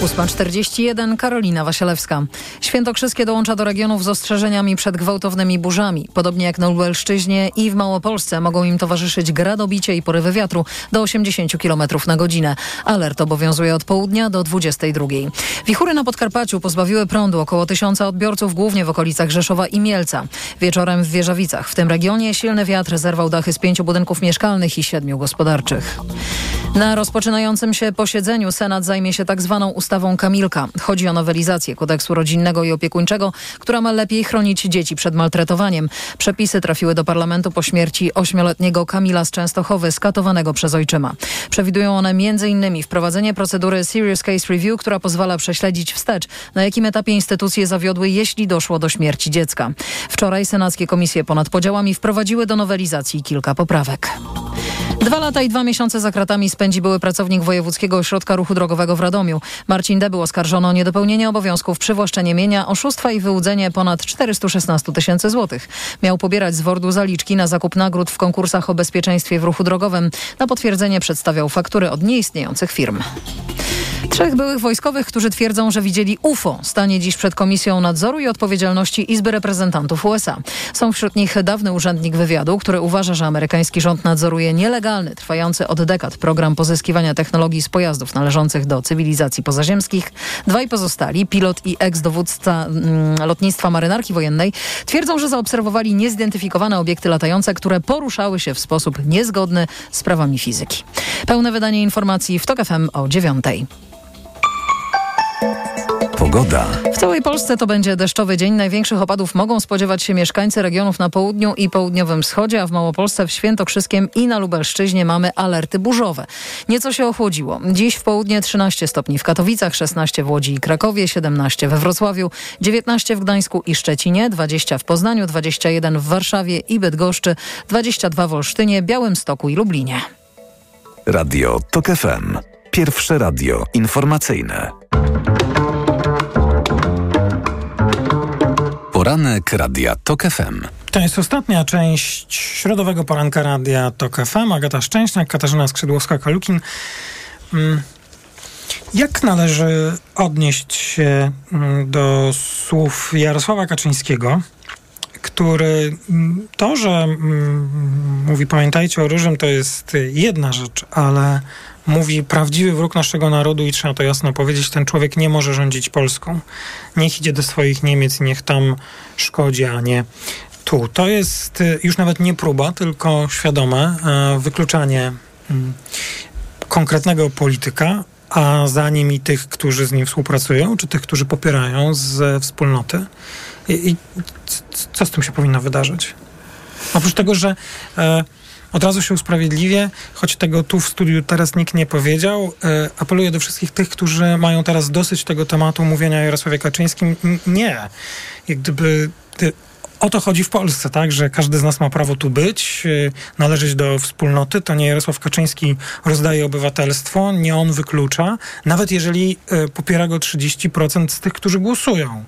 8.41 Karolina Wasielewska. Świętokrzyskie dołącza do regionów z ostrzeżeniami przed gwałtownymi burzami. Podobnie jak na Lubelszczyźnie i w Małopolsce mogą im towarzyszyć gradobicie i porywy wiatru do 80 km na godzinę. Alert obowiązuje od południa do 22. Wichury na Podkarpaciu pozbawiły prądu około tysiąca odbiorców, głównie w okolicach Rzeszowa i Mielca. Wieczorem w Wieżawicach. W tym regionie silny wiatr zerwał dachy z pięciu budynków mieszkalnych i siedmiu gospodarczych. Na rozpoczynającym się posiedzeniu Senat zajmie się tak zwaną ustawą Kamilka. Chodzi o nowelizację kodeksu rodzinnego i opiekuńczego, która ma lepiej chronić dzieci przed maltretowaniem. Przepisy trafiły do parlamentu po śmierci ośmioletniego Kamila z Częstochowy, skatowanego przez ojczyma. Przewidują one m.in. wprowadzenie procedury Serious Case Review, która pozwala prześledzić wstecz, na jakim etapie instytucje zawiodły, jeśli doszło do śmierci dziecka. Wczoraj senackie komisje ponad podziałami wprowadziły do nowelizacji kilka poprawek. Dwa lata i dwa miesiące za kratami spędzi były pracownik Wojewódzkiego Ośrodka Ruchu Drogowego w Radomiu. Marcin D. był oskarżony o niedopełnienie obowiązków, przywłaszczenie mienia, oszustwa i wyłudzenie ponad 416 tysięcy złotych. Miał pobierać z wordu zaliczki na zakup nagród w konkursach o bezpieczeństwie w ruchu drogowym. Na potwierdzenie przedstawiał faktury od nieistniejących firm. Trzech byłych wojskowych, którzy twierdzą, że widzieli UFO, stanie dziś przed Komisją Nadzoru i Odpowiedzialności Izby Reprezentantów USA. Są wśród nich dawny urzędnik wywiadu, który uważa, że amerykański rząd nadzoruje nielegalny, trwający od dekad program pozyskiwania technologii z pojazdów należących do cywilizacji pozaziemskich. Dwaj pozostali, pilot i eks-dowódca mm, lotnictwa marynarki wojennej, twierdzą, że zaobserwowali niezidentyfikowane obiekty latające, które poruszały się w sposób niezgodny z prawami fizyki. Pełne wydanie informacji w TOK FM o dziewiątej. Pogoda. W całej Polsce to będzie deszczowy dzień. Największych opadów mogą spodziewać się mieszkańcy regionów na południu i południowym wschodzie, a w Małopolsce, w Świętokrzyskiem i na Lubelszczyźnie mamy alerty burzowe. Nieco się ochłodziło. Dziś w południe 13 stopni w Katowicach, 16 w Łodzi i Krakowie, 17 we Wrocławiu, 19 w Gdańsku i Szczecinie, 20 w Poznaniu, 21 w Warszawie i Bydgoszczy, 22 w Olsztynie, Białymstoku i Lublinie. Radio TOK FM. Pierwsze radio informacyjne. Poranek Radia TOK FM. To jest ostatnia część środowego poranka Radia TOK FM. Agata Szczęśniak, Katarzyna Skrzydłowska-Kalukin. Mm. Jak należy odnieść się mm, do słów Jarosława Kaczyńskiego, który mm, to, że mówi pamiętajcie o różym, to jest jedna rzecz, ale mówi prawdziwy wróg naszego narodu i trzeba to jasno powiedzieć, ten człowiek nie może rządzić Polską. Niech idzie do swoich Niemiec i niech tam szkodzi, a nie tu. To jest y, już nawet nie próba, tylko świadome wykluczanie mm, konkretnego polityka, a za nim i tych, którzy z nim współpracują, czy tych, którzy popierają z wspólnoty. I, i co z tym się powinno wydarzyć? Oprócz tego, że e, od razu się usprawiedliwię, choć tego tu w studiu teraz nikt nie powiedział. E, apeluję do wszystkich tych, którzy mają teraz dosyć tego tematu mówienia o Jarosławie Kaczyńskim. Nie. Jak gdyby o to chodzi w Polsce, tak, że każdy z nas ma prawo tu być, y, należeć do wspólnoty. To nie Jarosław Kaczyński rozdaje obywatelstwo, nie on wyklucza, nawet jeżeli y, popiera go 30% z tych, którzy głosują.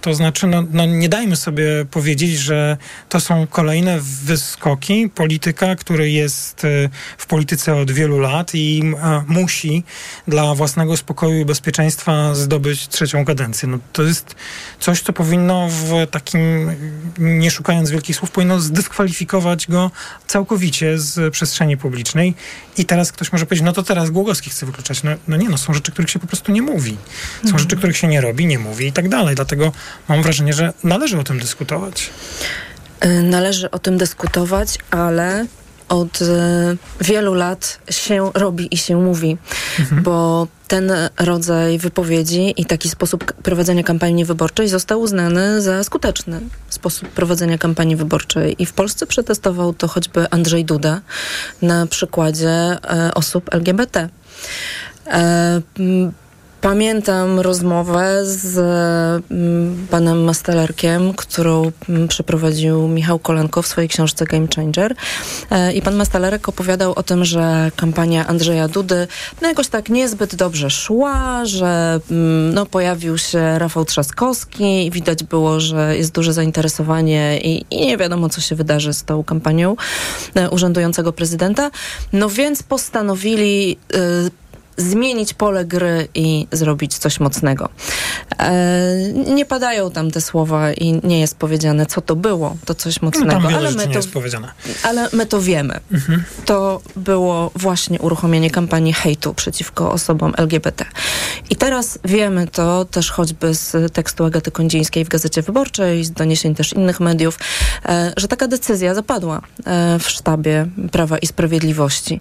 To znaczy, no, no nie dajmy sobie powiedzieć, że to są kolejne wyskoki polityka, który jest y, w polityce od wielu lat i musi dla własnego spokoju i bezpieczeństwa zdobyć trzecią kadencję. No, to jest coś, co powinno w takim nie szukając wielkich słów, powinno zdyskwalifikować go całkowicie z przestrzeni publicznej. I teraz ktoś może powiedzieć, no to teraz Głogowski chce wykluczać. No, no nie, no są rzeczy, których się po prostu nie mówi. Są mhm. rzeczy, których się nie robi, nie mówi i tak dalej. Dlatego mam wrażenie, że należy o tym dyskutować. Y, należy o tym dyskutować, ale od e, wielu lat się robi i się mówi, mhm. bo ten rodzaj wypowiedzi i taki sposób prowadzenia kampanii wyborczej został uznany za skuteczny sposób prowadzenia kampanii wyborczej. I w Polsce przetestował to choćby Andrzej Duda na przykładzie e, osób LGBT. E, Pamiętam rozmowę z mm, panem Mastelerkiem, którą mm, przeprowadził Michał Kolanko w swojej książce Game Changer. E, I pan Mastelerek opowiadał o tym, że kampania Andrzeja Dudy no jakoś tak niezbyt dobrze szła, że mm, no, pojawił się Rafał Trzaskowski i widać było, że jest duże zainteresowanie i, i nie wiadomo, co się wydarzy z tą kampanią e, urzędującego prezydenta. No więc postanowili y, zmienić pole gry i zrobić coś mocnego. E, nie padają tam te słowa i nie jest powiedziane, co to było, to coś mocnego. No ale, my to, jest powiedziane. ale my to wiemy. Mhm. To było właśnie uruchomienie kampanii hejtu przeciwko osobom LGBT. I teraz wiemy to też choćby z tekstu Agaty Kondzińskiej w Gazecie Wyborczej, z doniesień też innych mediów, e, że taka decyzja zapadła e, w sztabie Prawa i Sprawiedliwości.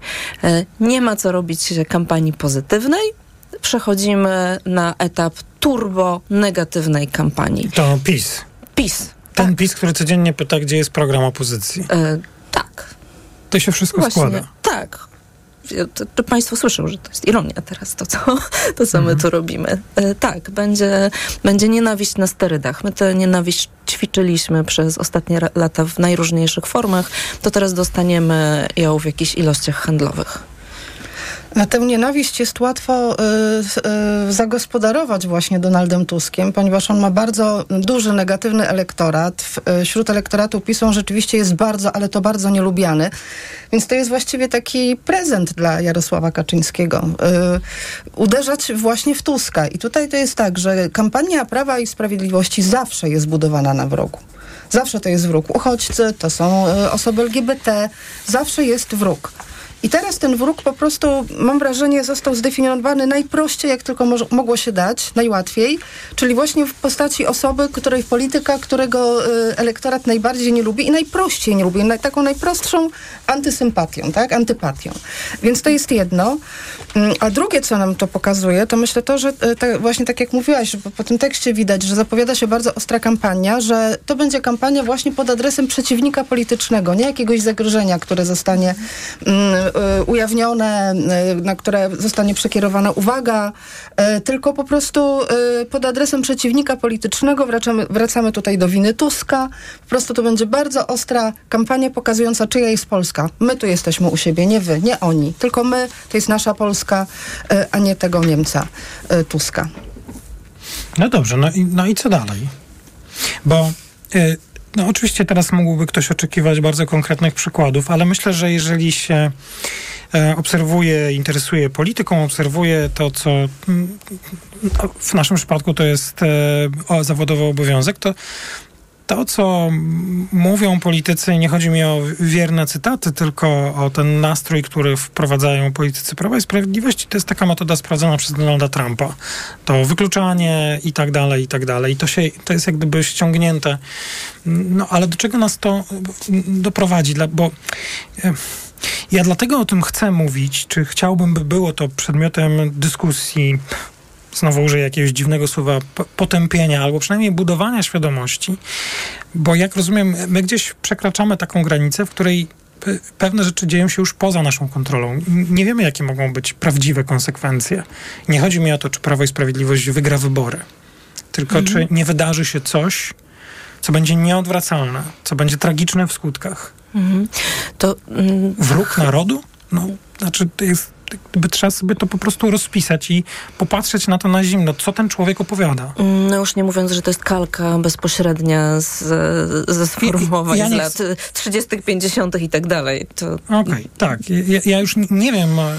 Nie ma co robić kampanii pozytywnej, przechodzimy na etap turbo negatywnej kampanii. To PiS. PiS. Ten tak. PiS, który codziennie pyta, gdzie jest program opozycji. E, tak. To się wszystko Właśnie, składa. Tak. Czy Państwo słyszą, że to jest ironia teraz, to co, to co my mhm. tu robimy? E, tak, będzie, będzie nienawiść na sterydach. My tę nienawiść ćwiczyliśmy przez ostatnie lata w najróżniejszych formach, to teraz dostaniemy ją w jakichś ilościach handlowych. Tę nienawiść jest łatwo y, y, zagospodarować właśnie Donaldem Tuskiem, ponieważ on ma bardzo duży negatywny elektorat. Y, wśród elektoratu PiSu rzeczywiście jest bardzo, ale to bardzo nielubiany. Więc to jest właściwie taki prezent dla Jarosława Kaczyńskiego. Uderzać właśnie w Tuska. I tutaj to jest tak, że kampania Prawa i Sprawiedliwości zawsze jest budowana na wrogu. Zawsze to jest wróg. Uchodźcy, to są osoby LGBT, zawsze jest wróg. I teraz ten wróg po prostu, mam wrażenie, został zdefiniowany najprościej, jak tylko mogło się dać, najłatwiej, czyli właśnie w postaci osoby, której polityka, którego y, elektorat najbardziej nie lubi i najprościej nie lubi, taką najprostszą antysympatią, tak, antypatią. Więc to jest jedno. Mm, a drugie, co nam to pokazuje, to myślę to, że y, właśnie tak jak mówiłaś, po, po tym tekście widać, że zapowiada się bardzo ostra kampania, że to będzie kampania właśnie pod adresem przeciwnika politycznego, nie jakiegoś zagrożenia, które zostanie mm, ujawnione, y, na które zostanie przekierowana uwaga, y, tylko po prostu pod adresem przeciwnika politycznego wracamy, wracamy tutaj do winy Tuska. Po prostu to będzie bardzo ostra kampania pokazująca, czyja jest Polska. My tu jesteśmy u siebie, nie wy, nie oni. Tylko my, to jest nasza Polska, a nie tego Niemca Tuska. No dobrze, no i, no i co dalej? Bo y, no oczywiście teraz mógłby ktoś oczekiwać bardzo konkretnych przykładów, ale myślę, że jeżeli się e, obserwuje, interesuje polityką, obserwuje to, co mm, no, w naszym przypadku to jest e, zawodowy obowiązek, to to, co mówią politycy, nie chodzi mi o wierne cytaty, tylko o ten nastrój, który wprowadzają politycy Prawa i Sprawiedliwości, to jest taka metoda sprawdzona przez Donalda Trumpa. To wykluczanie i tak dalej, i tak dalej. I to, się, to jest jak gdyby ściągnięte. No ale do czego nas to doprowadzi? Dla, bo... E, ja dlatego o tym chcę mówić, czy chciałbym, by było to przedmiotem dyskusji znowu użyję jakiegoś dziwnego słowa, potępienia albo przynajmniej budowania świadomości, bo jak rozumiem, my gdzieś przekraczamy taką granicę, w której pewne rzeczy dzieją się już poza naszą kontrolą. Nie wiemy, jakie mogą być prawdziwe konsekwencje. Nie chodzi mi o to, czy Prawo i Sprawiedliwość wygra wybory, tylko mhm. czy nie wydarzy się coś, co będzie nieodwracalne, co będzie tragiczne w skutkach. Mhm. To, mm, Wróg narodu? No, znaczy, to jest gdyby trzeba sobie to po prostu rozpisać i popatrzeć na to na zimno, co ten człowiek opowiada. Mm, no już nie mówiąc, że to jest kalka bezpośrednia z, ze sformułowań ja z lat 30., 50. i tak dalej. Okej, okay, tak. Ja, ja, już nie wiem... E,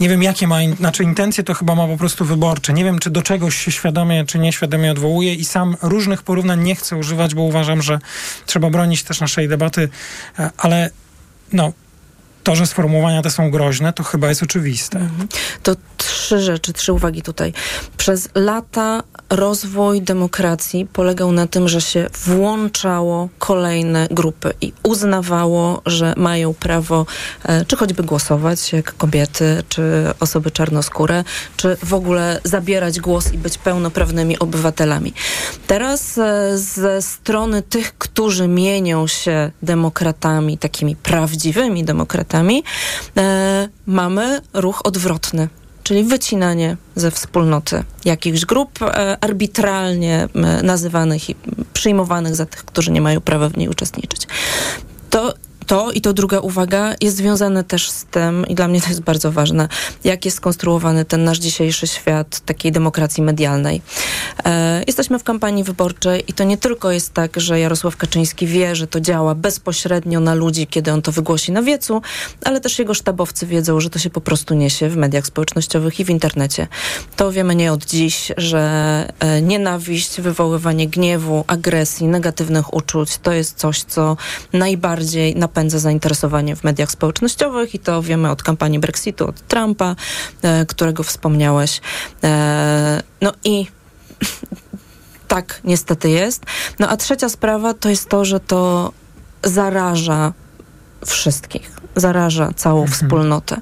nie wiem, jakie ma, in, znaczy intencje to chyba ma po prostu wyborcze. Nie wiem, czy do czegoś się świadomie, czy nieświadomie odwołuje i sam różnych porównań nie chcę używać, bo uważam, że trzeba bronić też naszej debaty, e, ale no, to, że sformułowania te są groźne, to chyba jest oczywiste. Mhm. To trzy rzeczy, trzy uwagi tutaj. Przez lata rozwój demokracji polegał na tym, że się włączało kolejne grupy i uznawało, że mają prawo e, czy choćby głosować, jak kobiety, czy osoby czarnoskóre, czy w ogóle zabierać głos i być pełnoprawnymi obywatelami. Teraz e, ze strony tych, którzy mienią się demokratami, takimi prawdziwymi demokratami, e, mamy ruch odwrotny czyli wycinanie ze wspólnoty jakichś grup e, arbitralnie e, nazywanych i przyjmowanych za tych, którzy nie mają prawa w niej uczestniczyć. To to i to druga uwaga jest związane też z tym, i dla mnie to jest bardzo ważne, jak jest skonstruowany ten nasz dzisiejszy świat takiej demokracji medialnej. E, jesteśmy w kampanii wyborczej i to nie tylko jest tak, że Jarosław Kaczyński wie, że to działa bezpośrednio na ludzi, kiedy on to wygłosi na wiecu, ale też jego sztabowcy wiedzą, że to się po prostu niesie w mediach społecznościowych i w internecie. To wiemy nie od dziś, że e, nienawiść, wywoływanie gniewu, agresji, negatywnych uczuć to jest coś, co najbardziej napędza napędza zainteresowanie w mediach społecznościowych i to wiemy od kampanii Brexitu, od Trumpa, e, którego wspomniałeś. E, no i tak niestety jest. No a trzecia sprawa to jest to, że to zaraża wszystkich, zaraża całą mhm. wspólnotę.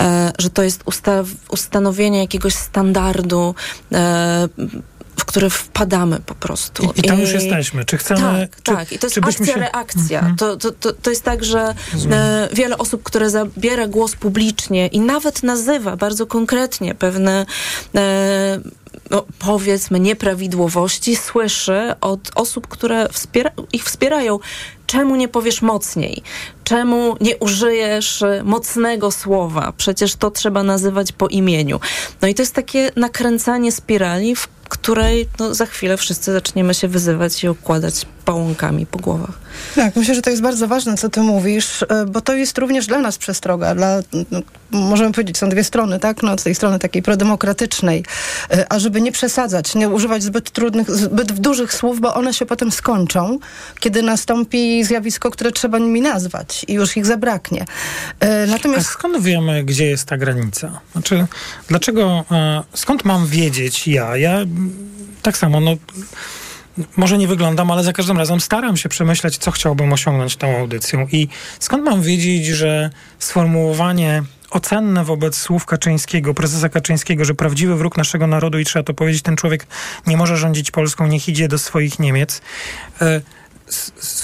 E, że to jest ustaw, ustanowienie jakiegoś standardu e, w które wpadamy po prostu. I, i tam I, już jesteśmy. Czy chcemy... Tak, czy, tak. I to jest akcja-reakcja. Się... To, to, to, to jest tak, że e, wiele osób, które zabiera głos publicznie i nawet nazywa bardzo konkretnie pewne e, no, powiedzmy nieprawidłowości słyszy od osób, które wspiera, ich wspierają. Czemu nie powiesz mocniej? Czemu nie użyjesz mocnego słowa? Przecież to trzeba nazywać po imieniu. No i to jest takie nakręcanie spirali, w której no, za chwilę wszyscy zaczniemy się wyzywać i układać pałąkami po głowach. Tak, myślę, że to jest bardzo ważne, co ty mówisz, e, bo to jest również dla nas przestroga. Dla, no, możemy powiedzieć, są dwie strony, tak? No, z tej strony takiej prodemokratycznej, e, a żeby nie przesadzać, nie używać zbyt trudnych, zbyt dużych słów, bo one się potem skończą, kiedy nastąpi zjawisko, które trzeba nimi nazwać i już ich zabraknie. E, natomiast... A skąd wiemy, gdzie jest ta granica? Znaczy, dlaczego, skąd mam wiedzieć ja? Ja tak samo, no może nie wyglądam, ale za każdym razem staram się przemyśleć, co chciałbym osiągnąć tą audycją. I skąd mam wiedzieć, że sformułowanie ocenne wobec słów Kaczyńskiego, prezesa Kaczyńskiego, że prawdziwy wróg naszego narodu i trzeba to powiedzieć, ten człowiek nie może rządzić Polską, niech idzie do swoich Niemiec.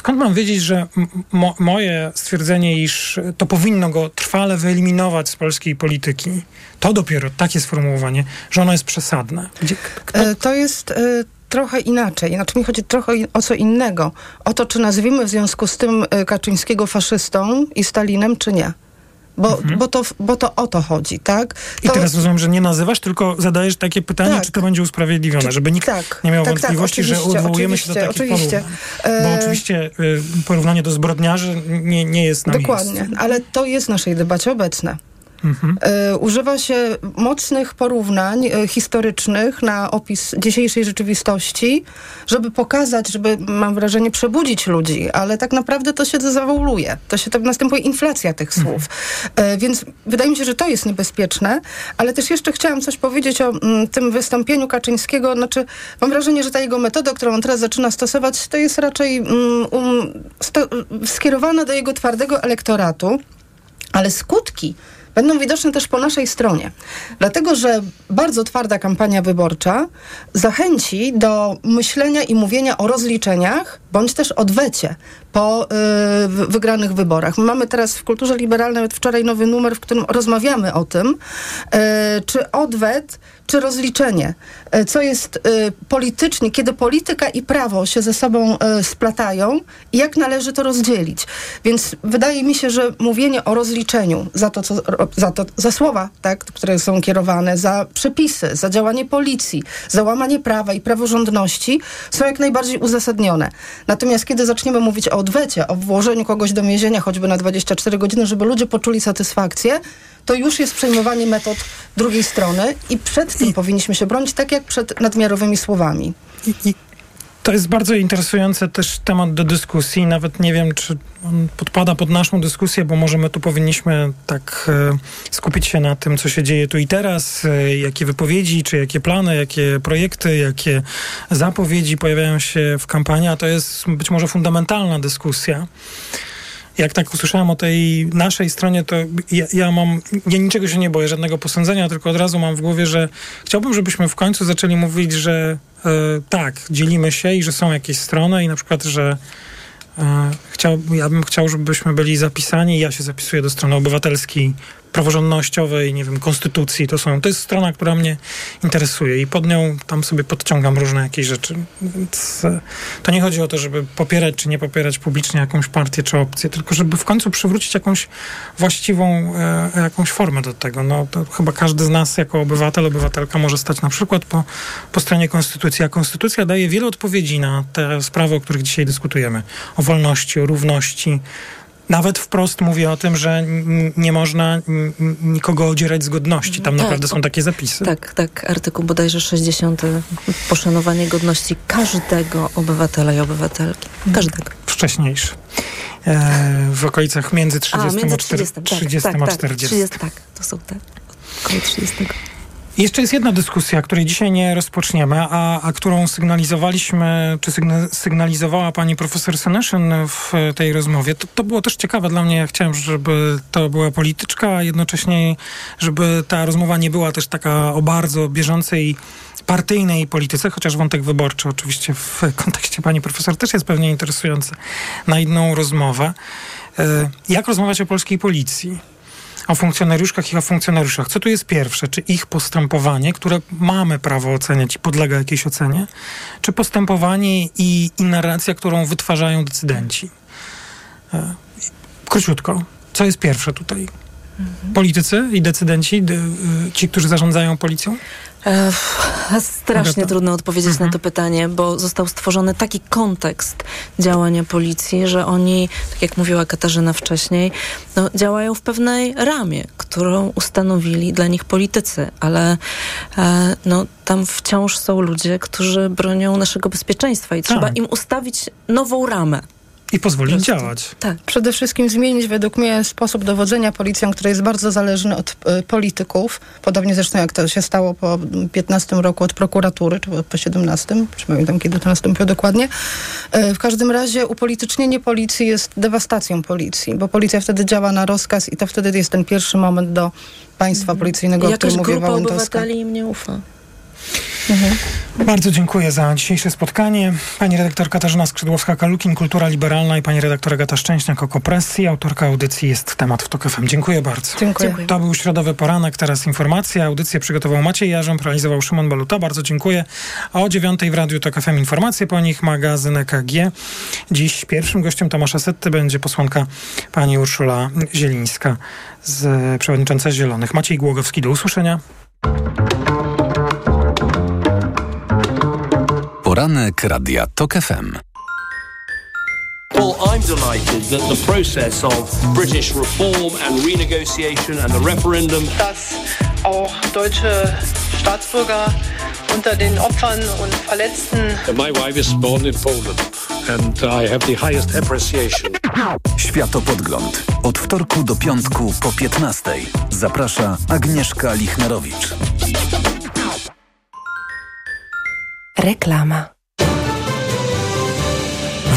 Skąd mam wiedzieć, że mo moje stwierdzenie, iż to powinno go trwale wyeliminować z polskiej polityki, to dopiero takie sformułowanie, że ono jest przesadne? Gdzie, kto... E, to jest e, trochę inaczej. Znaczy mi chodzi trochę o co innego. O to, czy nazwiemy w związku z tym e, Kaczyńskiego faszystą i Stalinem, czy nie. Bo, mhm. bo, to, bo to o to chodzi, tak? To... I teraz rozumiem, że nie nazywasz, tylko zadajesz takie pytanie, tak. czy to będzie usprawiedliwione, czy, żeby nikt tak, nie miał tak, tak wątpliwości, że odwołujemy się do takich oczywiście. porównań. Bo e... oczywiście y, porównanie do zbrodniarzy nie, nie jest na Dokładnie, miejscu. ale to jest w naszej debacie obecne. Mhm. E, używa się mocnych porównań e, historycznych na opis dzisiejszej rzeczywistości, żeby pokazać, żeby, mam wrażenie, przebudzić ludzi, ale tak naprawdę to się zawołuje. To się tak następuje inflacja tych mhm. słów. Mhm. Więc wydaje mi się, że to jest niebezpieczne, ale też jeszcze chciałam coś powiedzieć o mm, tym wystąpieniu Kaczyńskiego. Znaczy, mam wrażenie, że ta jego metoda, którą on teraz zaczyna stosować, to jest raczej mm, um, skierowana do jego twardego elektoratu, ale skutki będą widoczne też po naszej stronie. Dlatego, że bardzo twarda kampania wyborcza zachęci do myślenia i mówienia o rozliczeniach bądź też odwecie po y, wygranych wyborach. My mamy teraz w Kulturze Liberalnej nawet wczoraj nowy numer, w którym rozmawiamy o tym, y, czy odwet, czy rozliczenie, y, co jest politycznie, kiedy polityka i prawo się ze sobą splatają i jak należy to rozdzielić. Więc wydaje mi się, że mówienie o rozliczeniu za to, co, za, to, za słowa, tak, które są kierowane, za przepisy, za działanie policji, za łamanie prawa i praworządności są jak najbardziej uzasadnione. Natomiast kiedy zaczniemy mówić o odwecie, o włożeniu kogoś do więzienia choćby na 24 godziny, żeby ludzie poczuli satysfakcję, to już jest przejmowanie metod drugiej strony i przed tym I, powinniśmy się bronić, tak jak przed nadmiarowymi słowami. I, i to jest bardzo interesujący też temat do dyskusji. Nawet nie wiem, czy on podpada pod naszą dyskusję, bo może my tu powinniśmy tak e, skupić się na tym, co się dzieje tu i teraz, e, jakie wypowiedzi, czy jakie plany, jakie projekty, jakie zapowiedzi pojawiają się w kampanii, a to jest być może fundamentalna dyskusja jak tak usłyszałem o tej naszej stronie, to ja, ja, mam, ja niczego się nie boję, żadnego posądzenia, tylko od razu mam w głowie, że chciałbym, żebyśmy w końcu zaczęli mówić, że tak, dzielimy się i że są jakieś strony i na przykład, że e, chciał, ja bym chciał, żebyśmy byli zapisani, ja się zapisuję do strony obywatelskiej praworządnościowej, nie wiem, konstytucji. To, są, to jest strona, która mnie interesuje i pod nią tam sobie podciągam różne jakieś rzeczy. Więc e, to nie chodzi o to, żeby popierać czy nie popierać publicznie jakąś partię czy opcję, tylko żeby w końcu przywrócić jakąś właściwą, e, jakąś formę do tego. No chyba każdy z nas jako obywatel, obywatelka może stać na przykład po, po stronie konstytucji, a konstytucja daje wiele odpowiedzi na te sprawy, o których dzisiaj dyskutujemy. O wolności, o równości, nawet wprost mówię o tym, że nie można nikogo odzierać z godności. Tam tak, naprawdę są takie zapisy. Tak, tak. Artykuł bodajże 60. Poszanowanie godności każdego obywatela i obywatelki. Każdego. Wcześniejszy. E, w okolicach między 30 a, między 30, a 40. 30 tak, a 40. Tak, 30, tak, to są te około 30. Jeszcze jest jedna dyskusja, której dzisiaj nie rozpoczniemy, a, a którą sygnalizowaliśmy, czy sygnalizowała pani profesor Seneszyn w tej rozmowie. To, to było też ciekawe dla mnie. Ja chciałem, żeby to była polityczka, a jednocześnie, żeby ta rozmowa nie była też taka o bardzo bieżącej partyjnej polityce, chociaż wątek wyborczy oczywiście w kontekście pani profesor też jest pewnie interesujący na inną rozmowę. E, jak rozmawiać o polskiej policji? O funkcjonariuszkach i o funkcjonariuszach. Co tu jest pierwsze? Czy ich postępowanie, które mamy prawo oceniać i podlega jakiejś ocenie, czy postępowanie i, i narracja, którą wytwarzają decydenci? E, króciutko, co jest pierwsze tutaj? mhm. politycy i decydenci, ci, którzy zarządzają policją? Strasznie trudno odpowiedzieć mhm. na to pytanie, bo został stworzony taki kontekst działania policji, że oni, tak jak mówiła Katarzyna wcześniej, no, działają w pewnej ramie, którą ustanowili dla nich politycy, ale e, no, tam wciąż są ludzie, którzy bronią naszego bezpieczeństwa i trzeba tak. im ustawić nową ramę. I pozwolić działać. Tak. Przede wszystkim zmienić według mnie sposób dowodzenia policją, który jest bardzo zależny od y, polityków. Podobnie zresztą jak to się stało po 15 roku od prokuratury, czy po 17, czy pamiętam kiedy to nastąpiło dokładnie. Y, w każdym razie upolitycznienie policji jest dewastacją policji, bo policja wtedy działa na rozkaz i to wtedy jest ten pierwszy moment do państwa mhm. policyjnego, o którym Jakaś grupa obywateli im nie ufa. Mhm. Bardzo dziękuję za dzisiejsze spotkanie. Pani redaktor Katarzyna Skrzydłowska-Kalukin, Kultura Liberalna i pani redaktor Agata Szczęśniak, Okopresji. Autorka audycji jest temat w TOK FM. Dziękuję bardzo. Dziękuję. To był środowy poranek, teraz informacja. Audycję przygotował Maciej Jarząb, realizował Szymon Baluta. Bardzo dziękuję. A o dziewiątej w Radiu TOK FM informacje, po nich magazyn EKG. Dziś pierwszym gościem Tomasza Setty będzie posłanka pani Urszula Zielińska, z przewodnicząca Zielonych. Maciej Głogowski, do usłyszenia. Poranek Radia TOK FM. Well, I'm delighted that the process of British reform and renegotiation and the referendum. Dass auch deutsche Staatsbürger unter den Opfern und Verletzten. My wife is born in Poland and I have the highest appreciation. Światopodgląd. Od wtorku do piątku po 15. Zaprasza Agnieszka Lichnerowicz. Reklama.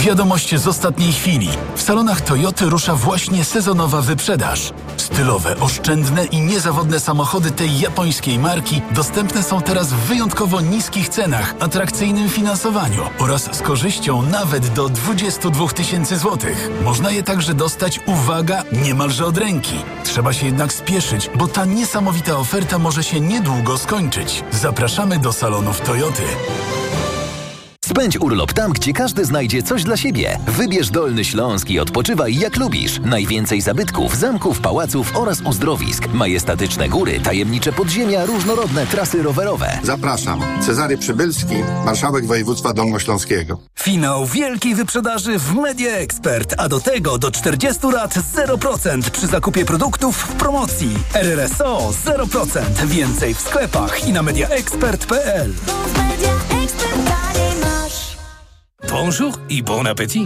Wiadomość z ostatniej chwili. W salonach Toyoty rusza właśnie sezonowa wyprzedaż. Stylowe, oszczędne i niezawodne samochody tej japońskiej marki dostępne są teraz w wyjątkowo niskich cenach, atrakcyjnym finansowaniu oraz z korzyścią nawet do 22 tysięcy złotych. Można je także dostać, uwaga, niemalże od ręki. Trzeba się jednak spieszyć, bo ta niesamowita oferta może się niedługo skończyć. Zapraszamy do salonów Toyoty. Spędź urlop tam, gdzie każdy znajdzie coś dla siebie. Wybierz Dolny Śląsk i odpoczywaj jak lubisz. Najwięcej zabytków, zamków, pałaców oraz uzdrowisk. Majestatyczne góry, tajemnicze podziemia, różnorodne trasy rowerowe. Zapraszam. Cezary Przybylski, marszałek województwa dolnośląskiego. Finał wielkiej wyprzedaży w Media Expert, a do tego do 40 lat 0% przy zakupie produktów w promocji. RRSO 0%. Więcej w sklepach i na mediaexpert.pl. Bonjour i bon appétit.